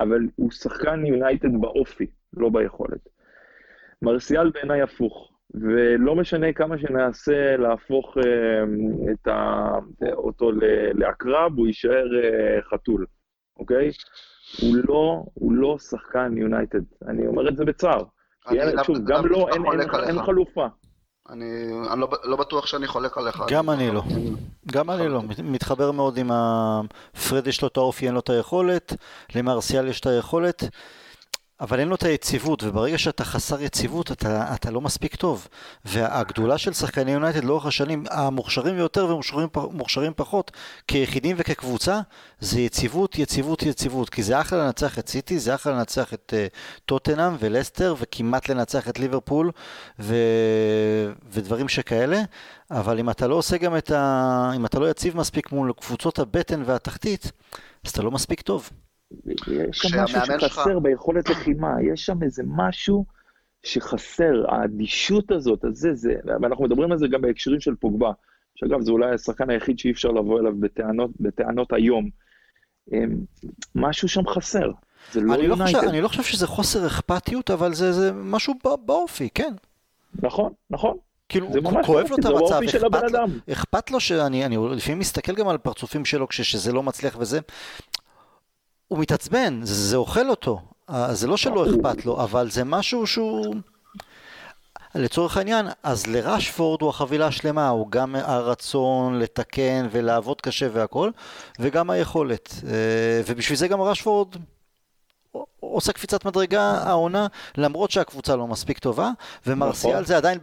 אבל הוא שחקן יונייטד באופי, לא ביכולת. מרסיאל בעיניי הפוך, ולא משנה כמה שנעשה להפוך אה, את ה... אותו לעקרב, הוא יישאר אה, חתול, אוקיי? הוא לא, הוא לא שחקן יונייטד, אני אומר את זה בצער. שוב, גם אין, אין, אין חלופה. אני, אני לא, לא בטוח שאני חולק עליך. גם אני לא. גם אני לא. מתחבר מאוד עם ה... פרד יש לו את האופי, אין לו את היכולת, למרסיאל יש את היכולת. אבל אין לו את היציבות, וברגע שאתה חסר יציבות אתה, אתה לא מספיק טוב. והגדולה של שחקני יונייטד לאורך השנים, המוכשרים יותר ומוכשרים פחות, כיחידים וכקבוצה, זה יציבות, יציבות, יציבות. כי זה אחלה לנצח את סיטי, זה אחלה לנצח את uh, טוטנאם ולסטר, וכמעט לנצח את ליברפול, ו... ודברים שכאלה. אבל אם אתה לא עושה גם את ה... אם אתה לא יציב מספיק מול קבוצות הבטן והתחתית, אז אתה לא מספיק טוב. יש שם משהו שחסר שלך... ביכולת לחימה, יש שם איזה משהו שחסר, האדישות הזאת, הזה, זה, ואנחנו מדברים על זה גם בהקשרים של פוגבה, שאגב, זה אולי השחקן היחיד שאי אפשר לבוא אליו בטענות, בטענות היום. אמ, משהו שם חסר, זה לא אני לא, חושב, אני לא חושב שזה חוסר אכפתיות, אבל זה, זה משהו באופי, כן. נכון, נכון. כאילו, זה ממש כואב לו את המצב, אכפת, אכפת לו שאני אני לפעמים מסתכל גם על פרצופים שלו כשזה לא מצליח וזה, הוא מתעצבן, זה, זה אוכל אותו. זה לא שלא אכפת לו, אבל זה משהו שהוא... לצורך העניין, אז לרשפורד הוא החבילה השלמה, הוא גם הרצון לתקן ולעבוד קשה והכל, וגם היכולת. אה, ובשביל זה גם רשפורד עושה קפיצת מדרגה העונה, למרות שהקבוצה לא מספיק טובה, ומרסיאל נכון. זה עדיין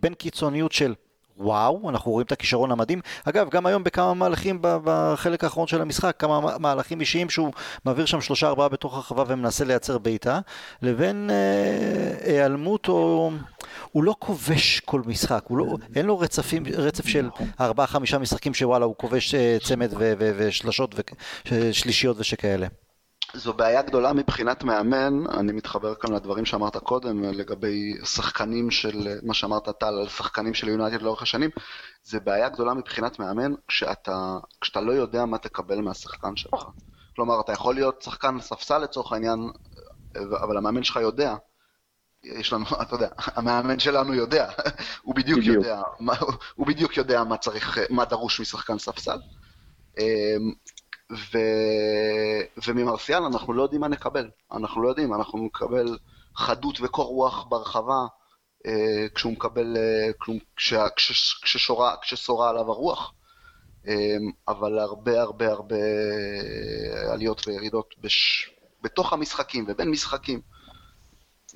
בין קיצוניות של וואו, אנחנו רואים את הכישרון המדהים. אגב, גם היום בכמה מהלכים בחלק האחרון של המשחק, כמה מהלכים אישיים שהוא מעביר שם שלושה ארבעה בתוך הרחבה ומנסה לייצר בעיטה, לבין אה, היעלמות או... הוא לא כובש כל משחק, לא, אין לו רצפים, רצף של נכון. ארבעה חמישה משחקים שוואלה הוא כובש אה, צמד ושלשות ושלישיות ושכאלה. זו בעיה גדולה מבחינת מאמן, אני מתחבר כאן לדברים שאמרת קודם לגבי שחקנים של, מה שאמרת טל, על שחקנים של יונייטד לאורך השנים, זה בעיה גדולה מבחינת מאמן כשאתה, כשאתה לא יודע מה תקבל מהשחקן שלך. כלומר, אתה יכול להיות שחקן ספסל לצורך העניין, אבל המאמן שלך יודע. יש לנו, אתה יודע, המאמן שלנו יודע, הוא בדיוק, בדיוק. יודע, מה, הוא בדיוק יודע מה צריך, מה דרוש משחקן ספסל. ו... וממרסיאל אנחנו לא יודעים מה נקבל, אנחנו לא יודעים, אנחנו נקבל חדות וקור רוח ברחבה אה, כשהוא מקבל, אה, כש... כש... כששורה, כששורה עליו הרוח, אה, אבל הרבה הרבה הרבה עליות וירידות בש... בתוך המשחקים ובין משחקים.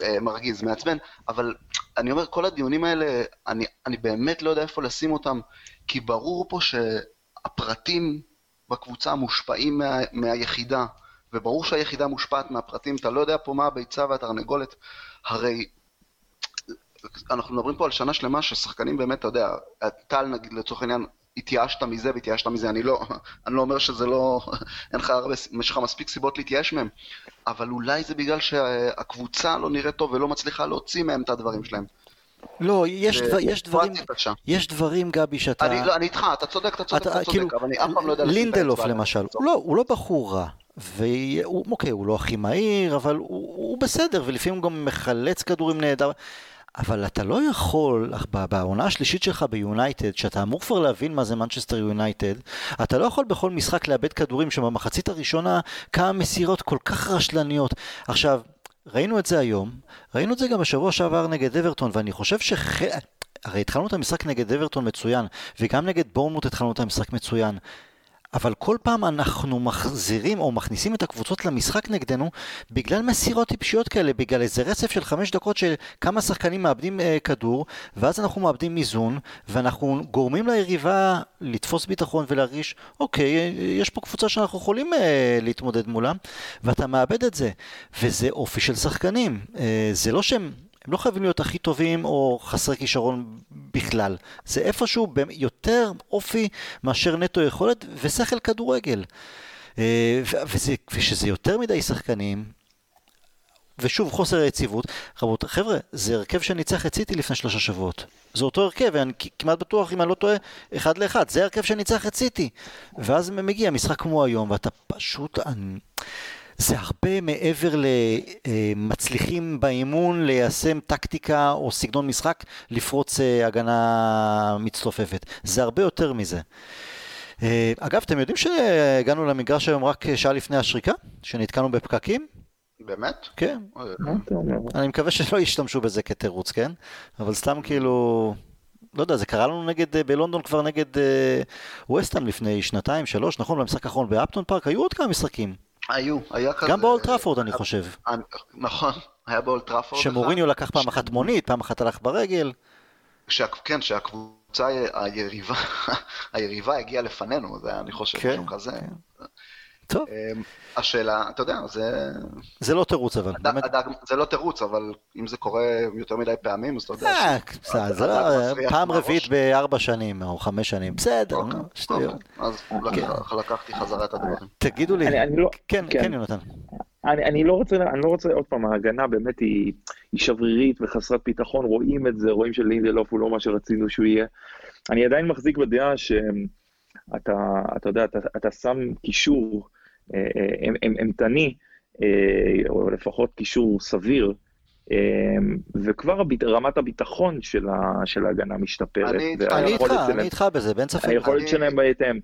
אה, מרגיז, מעצבן, אבל אני אומר, כל הדיונים האלה, אני, אני באמת לא יודע איפה לשים אותם, כי ברור פה שהפרטים בקבוצה מושפעים מה, מהיחידה, וברור שהיחידה מושפעת מהפרטים, אתה לא יודע פה מה הביצה והתרנגולת, הרי אנחנו מדברים פה על שנה שלמה ששחקנים באמת, אתה יודע, טל נגיד לצורך העניין, התייאשת מזה והתייאשת מזה, אני לא, אני לא אומר שזה לא, אין לך הרבה, יש לך מספיק סיבות להתייאש מהם, אבל אולי זה בגלל שהקבוצה לא נראית טוב ולא מצליחה להוציא מהם את הדברים שלהם. לא, יש, דבר, יש דברים, יש דברים, גבי, שאתה... אני, לא, אני איתך, אתה צודק, אתה צודק, אתה, אתה צודק, כאילו, אבל אני אף פעם לא יודע... לינדלוף למשל, הוא לא, הוא לא בחור רע. והוא, אוקיי, הוא לא הכי מהיר, אבל הוא, הוא בסדר, ולפעמים הוא גם מחלץ כדורים נהדר. אבל אתה לא יכול, בעונה השלישית שלך ביונייטד, שאתה אמור כבר להבין מה זה מנצ'סטר יונייטד, אתה לא יכול בכל משחק לאבד כדורים שבמחצית הראשונה כמה מסירות כל כך רשלניות. עכשיו, ראינו את זה היום, ראינו את זה גם בשבוע שעבר נגד אברטון, ואני חושב ש... הרי התחלנו את המשחק נגד אברטון מצוין, וגם נגד בורמוט התחלנו את המשחק מצוין. אבל כל פעם אנחנו מחזירים או מכניסים את הקבוצות למשחק נגדנו בגלל מסירות טיפשיות כאלה, בגלל איזה רצף של חמש דקות של כמה שחקנים מאבדים אה, כדור, ואז אנחנו מאבדים איזון, ואנחנו גורמים ליריבה לתפוס ביטחון ולהרגיש, אוקיי, יש פה קבוצה שאנחנו יכולים אה, להתמודד מולה, ואתה מאבד את זה. וזה אופי של שחקנים. אה, זה לא שהם... הם לא חייבים להיות הכי טובים או חסרי כישרון בכלל. זה איפשהו יותר אופי מאשר נטו יכולת ושכל כדורגל. אה, וזה, ושזה יותר מדי שחקנים, ושוב חוסר היציבות. רבות, חבר'ה, זה הרכב שניצח את סיטי לפני שלושה שבועות. זה אותו הרכב, ואני כמעט בטוח, אם אני לא טועה, אחד לאחד. זה הרכב שניצח את סיטי. ואז מגיע משחק כמו היום, ואתה פשוט... אני... זה הרבה מעבר למצליחים באימון ליישם טקטיקה או סגנון משחק לפרוץ אה, הגנה מצטופפת. זה הרבה יותר מזה. אה, אגב, אתם יודעים שהגענו למגרש היום רק שעה לפני השריקה? שנתקענו בפקקים? באמת? כן. אני מקווה שלא ישתמשו בזה כתירוץ, כן? אבל סתם כאילו... לא יודע, זה קרה לנו נגד, אה, בלונדון כבר נגד ווסטהאם לפני שנתיים, שלוש, נכון? במשחק האחרון באפטון פארק, היו עוד כמה משחקים. היו, היה כזה... גם באולטראפורד אני חושב. נכון, היה באולטראפורד. שמוריניו לקח פעם אחת מונית, פעם אחת הלך ברגל. כן, שהקבוצה היריבה, היריבה הגיעה לפנינו, זה היה, אני חושב, כן, משהו כזה. כן. טוב. אמ, השאלה, אתה יודע, זה... זה לא תירוץ אבל, באמת. זה לא תירוץ, אבל אם זה קורה יותר מדי פעמים, אז אתה יודע... אה, בסדר, זה לא... פעם רביעית בארבע שנים, או חמש שנים, בסדר, אוקיי, שטויות. אוקיי, אז לקחתי חזרה את הדברים. תגידו לי, לא- כן, כן, כן, יונתן. אני לא רוצה, אני לא רוצה, עוד פעם, ההגנה באמת היא, היא שברירית וחסרת ביטחון, רואים את זה, רואים שלינדלוף הוא לא מה שרצינו שהוא יהיה. אני עדיין מחזיק בדעה שאתה, אתה יודע, אתה, אתה שם קישור אימתני, אה, או לפחות קישור סביר, אה, וכבר רמת הביטחון של, ההגנה משתפרת. אני איתך, אני איתך בזה, בין ספק. היכולת שלהם בהתאם.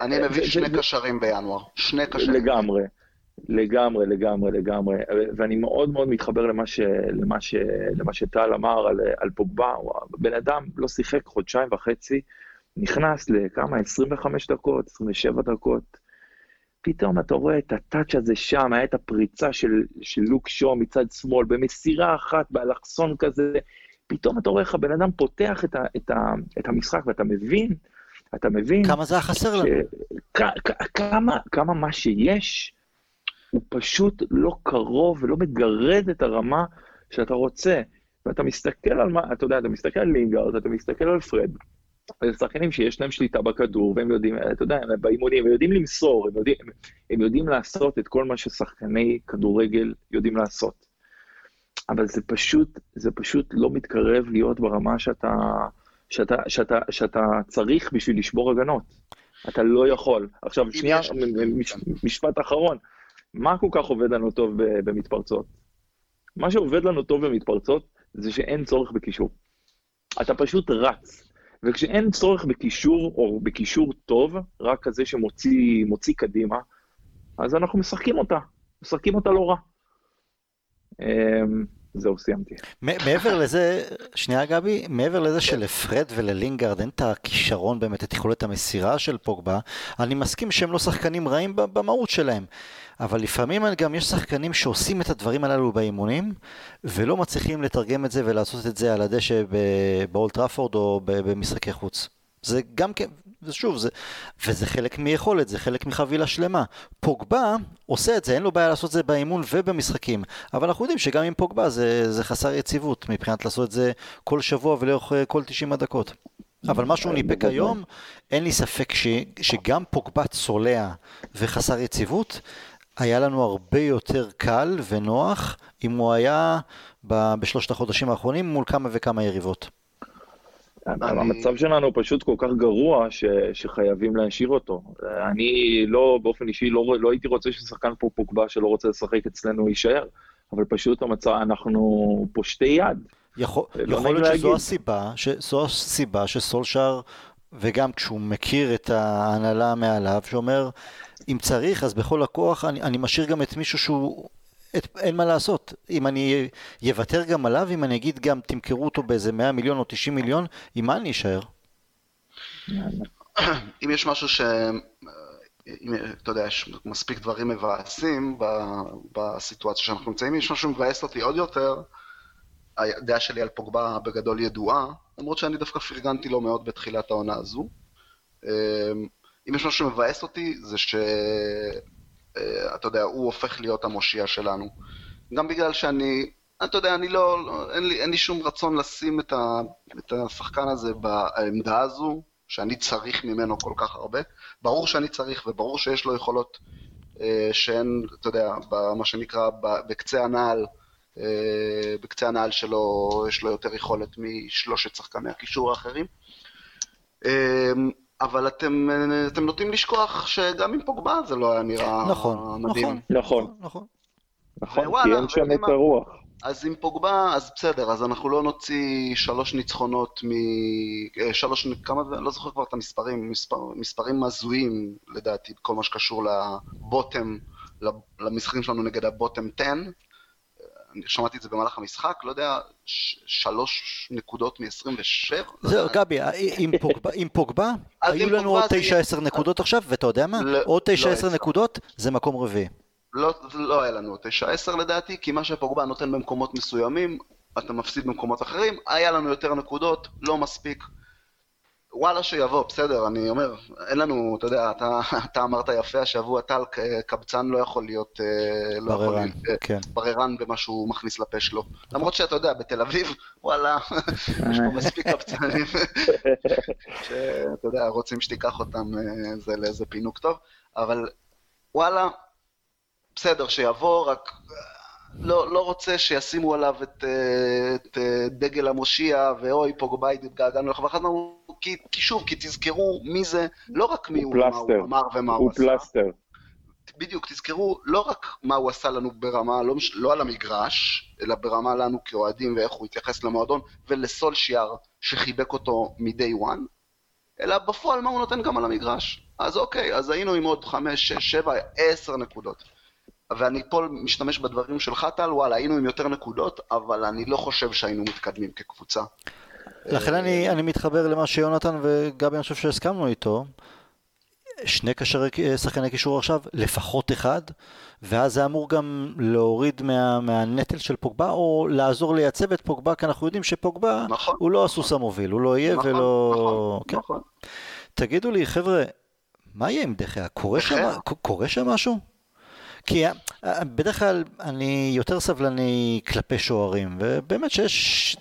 אני מביא שני קשרים בינואר, שני קשרים. לגמרי, לגמרי, לגמרי, לגמרי. ואני מאוד מאוד מתחבר למה, ש, למה, ש, למה שטל אמר על, על פוגבה. בן אדם לא שיחק חודשיים וחצי, נכנס לכמה? 25 דקות, 27 דקות. פתאום אתה רואה את הטאץ' הזה שם, היה את הפריצה של, של לוק שואו מצד שמאל, במסירה אחת, באלכסון כזה, פתאום אתה רואה איך הבן אדם פותח את, ה, את, ה, את המשחק, ואתה מבין, אתה מבין... כמה זה היה חסר לנו. כ, כ, כמה, כמה מה שיש, הוא פשוט לא קרוב ולא מגרד את הרמה שאתה רוצה. ואתה מסתכל על מה, אתה יודע, אתה מסתכל על לינגארד, אתה מסתכל על פרד, שחקנים שיש להם שליטה בכדור, והם יודעים, אתה יודע, הם באימונים, הם יודעים למסור, הם יודעים, הם יודעים לעשות את כל מה ששחקני כדורגל יודעים לעשות. אבל זה פשוט, זה פשוט לא מתקרב להיות ברמה שאתה, שאתה, שאתה, שאתה צריך בשביל לשבור הגנות. אתה לא יכול. עכשיו, שנייה, מש, משפט אחרון. מה כל כך עובד לנו טוב במתפרצות? מה שעובד לנו טוב במתפרצות זה שאין צורך בקישור. אתה פשוט רץ. וכשאין צורך בקישור, או בקישור טוב, רק כזה שמוציא קדימה, אז אנחנו משחקים אותה. משחקים אותה לא רע. אמ, זהו, סיימתי. מעבר לזה, שנייה גבי, מעבר לזה שלפרד וללינגארד אין את הכישרון באמת, את יכולת המסירה של פוגבה, אני מסכים שהם לא שחקנים רעים במהות שלהם. אבל לפעמים גם יש שחקנים שעושים את הדברים הללו באימונים, ולא מצליחים לתרגם את זה ולעשות את זה על הדשא באולטראפורד או במשחקי חוץ. זה גם כן, ושוב, זה, וזה חלק מיכולת, זה חלק מחבילה שלמה. פוגבה עושה את זה, אין לו בעיה לעשות את זה באימון ובמשחקים, אבל אנחנו יודעים שגם עם פוגבה זה, זה חסר יציבות מבחינת לעשות את זה כל שבוע ולאורך אה, כל 90 הדקות. אבל מה שהוא ניפק היום, אין לי ספק ש, שגם פוגבה צולע וחסר יציבות, היה לנו הרבה יותר קל ונוח אם הוא היה בשלושת החודשים האחרונים מול כמה וכמה יריבות. המצב שלנו פשוט כל כך גרוע ש, שחייבים להשאיר אותו. אני לא, באופן אישי, לא, לא הייתי רוצה ששחקן פה פוגבה שלא רוצה לשחק אצלנו יישאר, אבל פשוט המצב, אנחנו פושטי יד. יכול, לא יכול להיות שזו הסיבה, שזו הסיבה שסולשאר, וגם כשהוא מכיר את ההנהלה מעליו, שאומר, אם צריך, אז בכל הכוח אני, אני משאיר גם את מישהו שהוא את, אין מה לעשות. אם אני אוותר גם עליו, אם אני אגיד גם תמכרו אותו באיזה 100 מיליון או 90 מיליון, עם מה אני אשאר? אם יש משהו ש... אם, אתה יודע, יש מספיק דברים מבאסים בסיטואציה שאנחנו נמצאים, יש משהו שמבאס אותי עוד יותר, הדעה שלי על פוגבה בגדול ידועה, למרות שאני דווקא פרגנתי לו מאוד בתחילת העונה הזו. אם יש משהו שמבאס אותי, זה ש... אה, אתה יודע, הוא הופך להיות המושיע שלנו. גם בגלל שאני, אתה יודע, אני לא, לא אין, לי, אין לי שום רצון לשים את, ה, את השחקן הזה בעמדה הזו, שאני צריך ממנו כל כך הרבה. ברור שאני צריך, וברור שיש לו יכולות אה, שהן, אתה יודע, מה שנקרא, בקצה הנעל, אה, בקצה הנעל שלו יש לו יותר יכולת משלושת שחקני הקישור האחרים. אה, אבל אתם, אתם נוטים לשכוח שגם עם פוגבה זה לא היה נראה נכון, מדהים. נכון, נכון. נכון. נכון, כי אין שם את הרוח. אז עם פוגבה, אז בסדר, אז אנחנו לא נוציא שלוש ניצחונות מ... אה, שלוש, כמה, אני לא זוכר כבר את המספרים, מספר, מספרים הזויים לדעתי, כל מה שקשור לבוטם, למשחקים שלנו נגד הבוטם 10, אני שמעתי את זה במהלך המשחק, לא יודע, שלוש נקודות מ-27? זהו, גבי, עם פוגבה, היו לנו עוד 9-10 נקודות עכשיו, ואתה יודע מה? לא, עוד 9-10 לא נקודות זה מקום רביעי. לא, לא היה לנו עוד 9-10 לדעתי, כי מה שפוגבה נותן במקומות מסוימים, אתה מפסיד במקומות אחרים, היה לנו יותר נקודות, לא מספיק. וואלה שיבוא, בסדר, אני אומר, אין לנו, אתה יודע, אתה, אתה אמרת יפה השבוע, טל, קבצן לא יכול להיות, אה, לא בררן, יכול, אה, כן. בררן במה שהוא מכניס לפה שלו. למרות שאתה יודע, בתל אביב, וואלה, יש פה מספיק קבצנים, שאתה יודע, רוצים שתיקח אותם אה, זה לאיזה פינוק טוב, אבל וואלה, בסדר, שיבוא, רק לא, לא רוצה שישימו עליו את, את דגל המושיע, ואוי, פוגבאי, התגעגענו לך, ואחת אמרנו, כי, כי שוב, כי תזכרו מי זה, לא רק מי הוא, מה הוא אמר ומה הוא, הוא עשה. הוא פלסטר. בדיוק, תזכרו לא רק מה הוא עשה לנו ברמה, לא, לא על המגרש, אלא ברמה לנו כאוהדים ואיך הוא התייחס למועדון, ולסולשיאר שחיבק אותו מ-day one, אלא בפועל מה הוא נותן גם על המגרש. אז אוקיי, אז היינו עם עוד 5, 6, 7, 10 נקודות. ואני פה משתמש בדברים שלך טל, וואלה, היינו עם יותר נקודות, אבל אני לא חושב שהיינו מתקדמים כקבוצה. לכן אני, אני מתחבר למה שיונתן וגבי, אני חושב שהסכמנו איתו. שני קשרי, שחקני קישור עכשיו, לפחות אחד, ואז זה אמור גם להוריד מה, מהנטל של פוגבה, או לעזור לייצב את פוגבה, כי אנחנו יודעים שפוגבה נכון, הוא לא הסוס המוביל, הוא לא יהיה נכון, ולא... נכון, כן. נכון. תגידו לי, חבר'ה, מה יהיה עם דחיה? קורה שם, קורה שם משהו? כי בדרך כלל אני יותר סבלני כלפי שוערים, ובאמת שיש,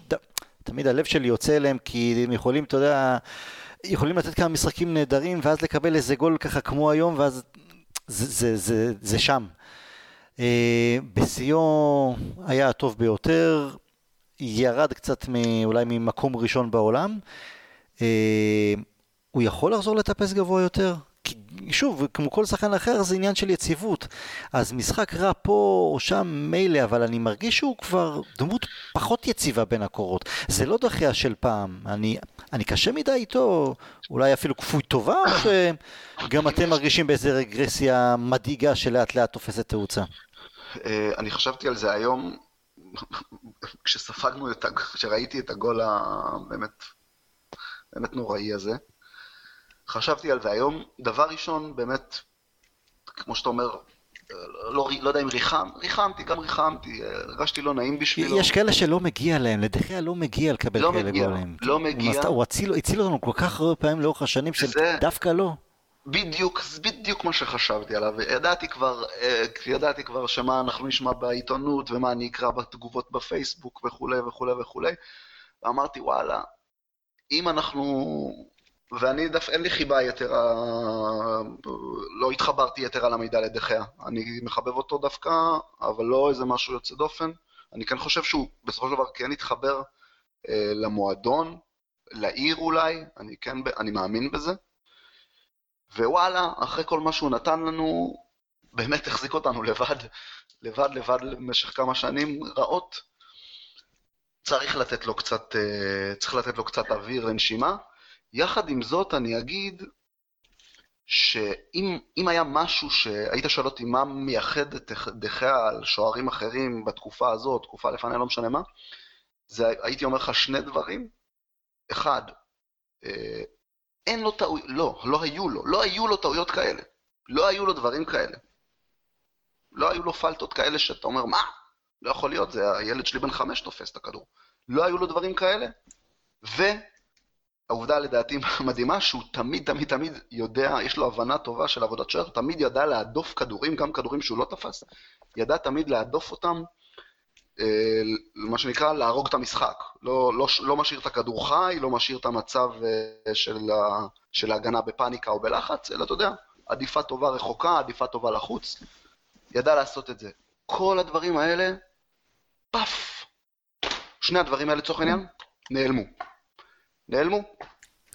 תמיד הלב שלי יוצא אליהם, כי הם יכולים, אתה יודע, יכולים לתת כמה משחקים נהדרים, ואז לקבל איזה גול ככה כמו היום, ואז זה, זה, זה, זה שם. אה, בשיאו היה הטוב ביותר, ירד קצת אולי ממקום ראשון בעולם. אה, הוא יכול לחזור לטפס גבוה יותר? כי שוב, כמו כל שחקן אחר זה עניין של יציבות. אז משחק רע פה או שם מילא, אבל אני מרגיש שהוא כבר דמות פחות יציבה בין הקורות. זה לא דחייה של פעם. אני, אני קשה מדי איתו, אולי אפילו כפוי טובה, או שגם אתם מרגישים באיזה רגרסיה מדאיגה שלאט לאט תופסת תאוצה? אה, אני חשבתי על זה היום, כשספגנו את, כשראיתי את הגול הבאמת באמת נוראי הזה. חשבתי על זה היום. דבר ראשון, באמת, כמו שאתה אומר, לא, לא יודע אם ריחם, ריחמתי, גם ריחמתי, הרגשתי לא נעים בשבילו. יש כאלה שלא מגיע להם, לדחיה לא מגיע לקבל לא כאלה מגיע, גולים. לא מגיע. הוא הציל, הציל אותנו כל כך הרבה פעמים לאורך השנים, שדווקא לא. בדיוק, בדיוק מה שחשבתי עליו. ידעתי כבר, אה, ידעתי כבר שמה אנחנו נשמע בעיתונות ומה אני אקרא בתגובות בפייסבוק וכולי וכולי וכולי. ואמרתי, וואלה, אם אנחנו... ואני דווקא, אין לי חיבה יתרה, לא התחברתי יתרה למידע לדחיה. אני מחבב אותו דווקא, אבל לא איזה משהו יוצא דופן. אני כן חושב שהוא בסופו של דבר כן התחבר אה, למועדון, לעיר אולי, אני כן, אני מאמין בזה. ווואלה, אחרי כל מה שהוא נתן לנו, באמת החזיק אותנו לבד, לבד לבד במשך כמה שנים רעות. צריך לתת לו קצת, אה, צריך לתת לו קצת אוויר לנשימה. יחד עם זאת, אני אגיד שאם היה משהו שהיית שואל אותי מה מייחד את דחיה על שוערים אחרים בתקופה הזאת, תקופה לפניה, לא משנה מה, זה הייתי אומר לך שני דברים. אחד, אה, אין לו טעויות, לא, לא היו לו, לא היו לו טעויות כאלה. לא היו לו דברים כאלה. לא היו לו פלטות כאלה שאתה אומר, מה? לא יכול להיות, זה הילד שלי בן חמש תופס את הכדור. לא היו לו דברים כאלה. והעובדה לדעתי מדהימה, שהוא תמיד תמיד תמיד יודע, יש לו הבנה טובה של עבודת שוער, תמיד ידע להדוף כדורים, גם כדורים שהוא לא תפס, ידע תמיד להדוף אותם, אה, מה שנקרא להרוג את המשחק. לא, לא, לא משאיר את הכדור חי, לא משאיר את המצב אה, של, של ההגנה בפאניקה או בלחץ, אלא אתה יודע, עדיפה טובה רחוקה, עדיפה טובה לחוץ. ידע לעשות את זה. כל הדברים האלה, פאף, שני הדברים האלה לצורך העניין, נעלמו. נעלמו.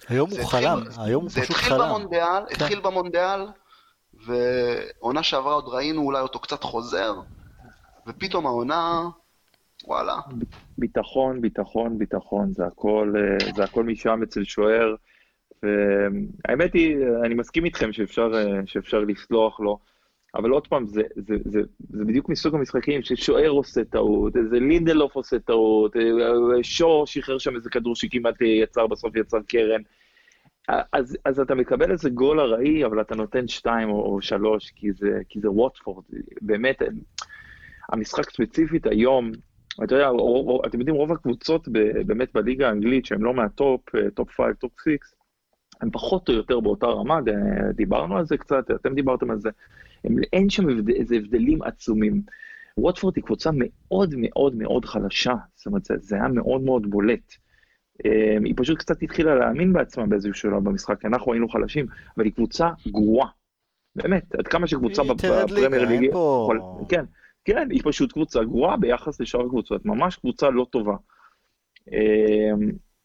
היום הוא חלם, היום הוא פשוט חלם. זה התחיל במונדיאל, כן. התחיל במונדיאל, ועונה שעברה עוד ראינו אולי אותו קצת חוזר, ופתאום העונה, וואלה. ביטחון, ביטחון, ביטחון, זה הכל, אה, זה הכל משם אצל שוער. והאמת היא, אני מסכים איתכם שאפשר, אה, שאפשר לסלוח לו. אבל עוד פעם, זה, זה, זה, זה בדיוק מסוג המשחקים ששוער עושה טעות, איזה לינדלוף עושה טעות, אה, שור שחרר שם איזה כדור שכמעט יצר, בסוף יצר קרן. אז, אז אתה מקבל איזה גול ארעי, אבל אתה נותן שתיים או, או שלוש, כי זה, כי זה ווטפורד. באמת, המשחק ספציפית היום, אתה יודע, אתם יודעים, רוב הקבוצות באמת בליגה האנגלית, שהן לא מה top, top 5, top 6, הן פחות או יותר באותה רמה, דיברנו על זה קצת, אתם דיברתם על זה. הם, אין שם הבד, איזה הבדלים עצומים. ווטפורד היא קבוצה מאוד מאוד מאוד חלשה, זאת אומרת, זה, זה היה מאוד מאוד בולט. Um, היא פשוט קצת התחילה להאמין בעצמה באיזשהו שלב במשחק, אנחנו היינו חלשים, אבל היא קבוצה גרועה. באמת, עד כמה שקבוצה בפרמייר ליגה, כן, כן, היא פשוט קבוצה גרועה ביחס לשאר הקבוצות, ממש קבוצה לא טובה.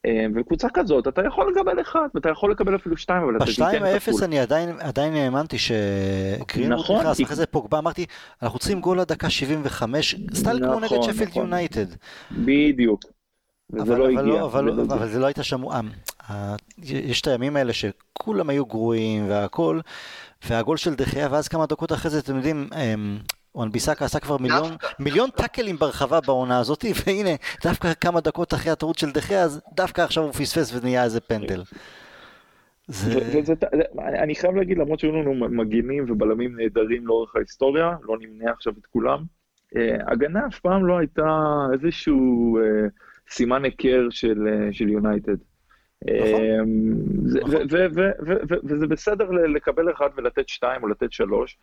אה, וקבוצה כזאת, אתה יכול לקבל אחד, ואתה יכול לקבל אפילו שתיים, אבל אתה תיתן כפול. בשתיים אפס אני עדיין, עדיין האמנתי שקרינות נכון, נכנס, אחרי זה פוגבה, אמרתי, אנחנו צריכים גול לדקה 75, סטייל כמו נגד שפילד. יונייטד. בדיוק. וזה לא הגיע. לא, אבל, לא, אבל זה לא הייתה שם, אה, יש את הימים האלה שכולם היו גרועים והכל, והגול של דחייה, ואז כמה דקות אחרי זה, אתם יודעים, וואן ביסאקה עשה כבר מיליון, מיליון טאקלים ברחבה בעונה הזאת, והנה, דווקא כמה דקות אחרי הטעות של דחיה, אז דווקא עכשיו הוא פספס ונהיה איזה פנדל. זה... וזה, אני חייב להגיד, למרות שהיו לנו מגינים ובלמים נהדרים לאורך ההיסטוריה, לא נמנה עכשיו את כולם, אה, הגנה אף פעם לא הייתה איזשהו אה, סימן היכר של יונייטד. נכון. נכון. וזה בסדר לקבל אחד ולתת שתיים או לתת שלוש.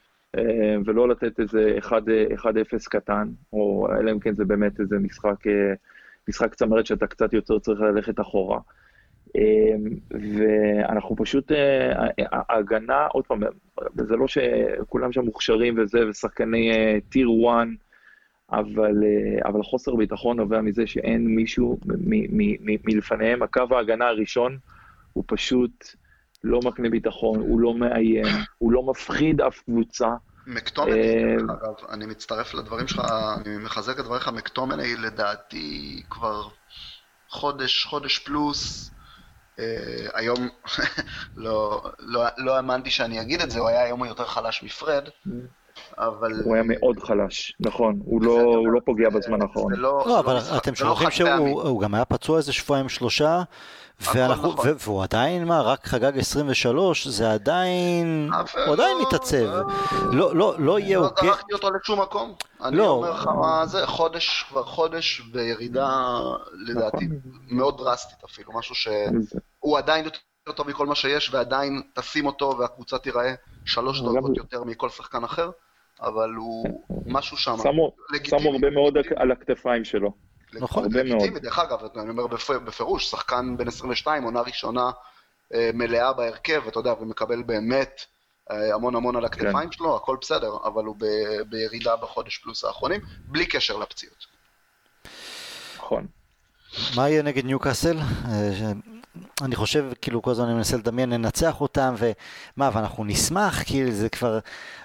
ולא לתת איזה 1-0 קטן, או אלא אם כן זה באמת איזה משחק, משחק צמרת שאתה קצת יותר צריך ללכת אחורה. ואנחנו פשוט, ההגנה, עוד פעם, זה לא שכולם שם מוכשרים וזה, ושחקני טיר 1, אבל, אבל חוסר ביטחון נובע מזה שאין מישהו מלפניהם, הקו ההגנה הראשון הוא פשוט לא מקנה ביטחון, הוא לא מאיים, הוא לא מפחיד אף קבוצה. מקטומני, אגב, אני מצטרף לדברים שלך, אני מחזק את דבריך, מקטומני לדעתי כבר חודש, חודש פלוס, היום לא, לא, לא האמנתי שאני אגיד את זה, הוא היה היום יותר חלש מפרד, אבל... הוא היה מאוד חלש, נכון, הוא לא, הוא לא פוגע בזמן האחרון. לא, לא, אבל אתם שוכחים שהוא גם היה פצוע איזה שבועיים שלושה, ואנחנו, נכון. והוא עדיין, מה, רק חגג 23, זה עדיין, הוא עדיין מתעצב. לא, לא, לא יהיה הוגן. לא דרכתי אותו לשום מקום. אני לא. אומר לך מה זה, חודש, כבר חודש בירידה, לדעתי. מאוד דרסטית אפילו, משהו שהוא עדיין יותר טוב מכל מה שיש, ועדיין תשים אותו והקבוצה תיראה שלוש דרגות יותר מכל שחקן אחר, אבל הוא משהו שם. שמו הרבה מאוד על הכתפיים שלו. נכון, הרבה מאוד. דרך אגב, אני אומר בפירוש, שחקן בן 22, עונה ראשונה אה, מלאה בהרכב, אתה יודע, ומקבל באמת אה, המון המון על הכתפיים כן. שלו, הכל בסדר, אבל הוא ב, בירידה בחודש פלוס האחרונים, בלי קשר לפציעות. נכון. מה יהיה נגד ניוקאסל? אה, אני חושב, כאילו, כל הזמן אני מנסה לדמיין, ננצח אותם, ומה, ואנחנו נשמח, כי זה כבר,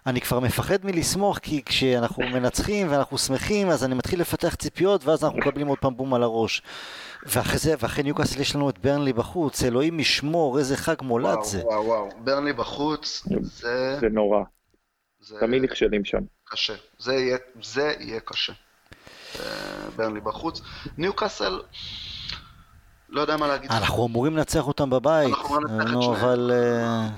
אני כבר מפחד מלסמוך, כי כשאנחנו מנצחים ואנחנו שמחים, אז אני מתחיל לפתח ציפיות, ואז אנחנו מקבלים עוד פעם בום על הראש. ואחרי זה, ואחרי ניוקאסל יש לנו את ברנלי בחוץ, אלוהים ישמור, איזה חג מולד וואו, זה. וואו, וואו, ברנלי בחוץ, זה... זה נורא. זה... תמיד נכשלים שם. קשה. זה יהיה, זה יהיה קשה. ברנלי בחוץ. ניוקאסל... לא יודע מה להגיד. אנחנו אמורים לנצח אותם בבית. אנחנו אמורים לנצח את שניהם. אבל... אה,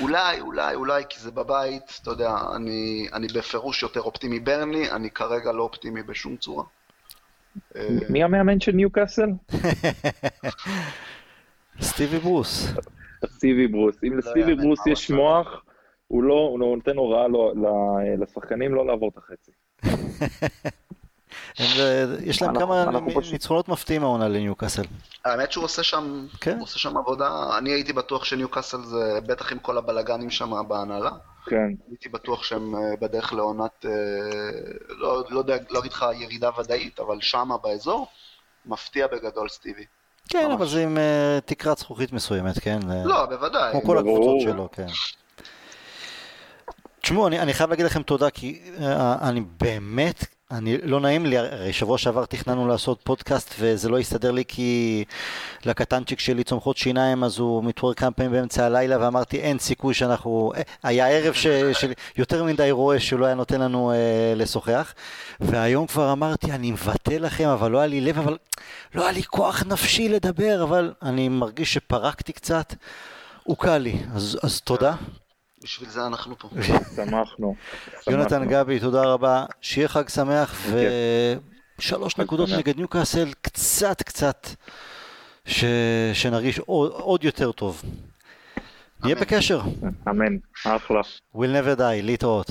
אולי, אולי, אולי, כי זה בבית, אתה יודע, אני, אני בפירוש יותר אופטימי ברני, אני כרגע לא אופטימי בשום צורה. אה, מי המאמן של ניוקאסל? סטיבי ברוס. סטיבי ברוס. אם לא לסטיבי ברוס יש מוח, הוא לא, הוא נותן הוראה לא, לשחקנים לא לעבור את החצי. יש להם כמה ניצחונות מפתיעים העונה לניוקאסל. האמת שהוא עושה שם, כן. הוא עושה שם עבודה, אני הייתי בטוח שניוקאסל זה בטח עם כל הבלגנים שם בהנהלה. כן. הייתי בטוח שהם אה, בדרך לעונת, אה, לא, לא יודע להגיד לך ירידה ודאית, אבל שמה באזור, מפתיע בגדול סטיבי. כן, אבל זה עם uh, תקרת זכוכית מסוימת, כן? לא, בוודאי. כמו כל הקבוצות שלו, כן. תשמעו, אני, אני חייב להגיד לכם תודה, כי uh, אני באמת אני, לא נעים לי, הרי שבוע שעבר תכננו לעשות פודקאסט וזה לא הסתדר לי כי לקטנצ'יק שלי צומחות שיניים אז הוא מתעורר כמה פעמים באמצע הלילה ואמרתי אין סיכוי שאנחנו, אה, היה ערב ש, של יותר מדי רואה שהוא לא היה נותן לנו אה, לשוחח והיום כבר אמרתי אני מבטא לכם אבל לא היה לי לב, אבל לא היה לי כוח נפשי לדבר אבל אני מרגיש שפרקתי קצת, הוא קל לי, אז, אז תודה. בשביל זה אנחנו פה. שמחנו. יונתן גבי, תודה רבה. שיהיה חג שמח, ושלוש נקודות נגד ניוקאסל, קצת קצת, שנרגיש עוד יותר טוב. נהיה בקשר. אמן, אחלה. We'll never die, להתראות.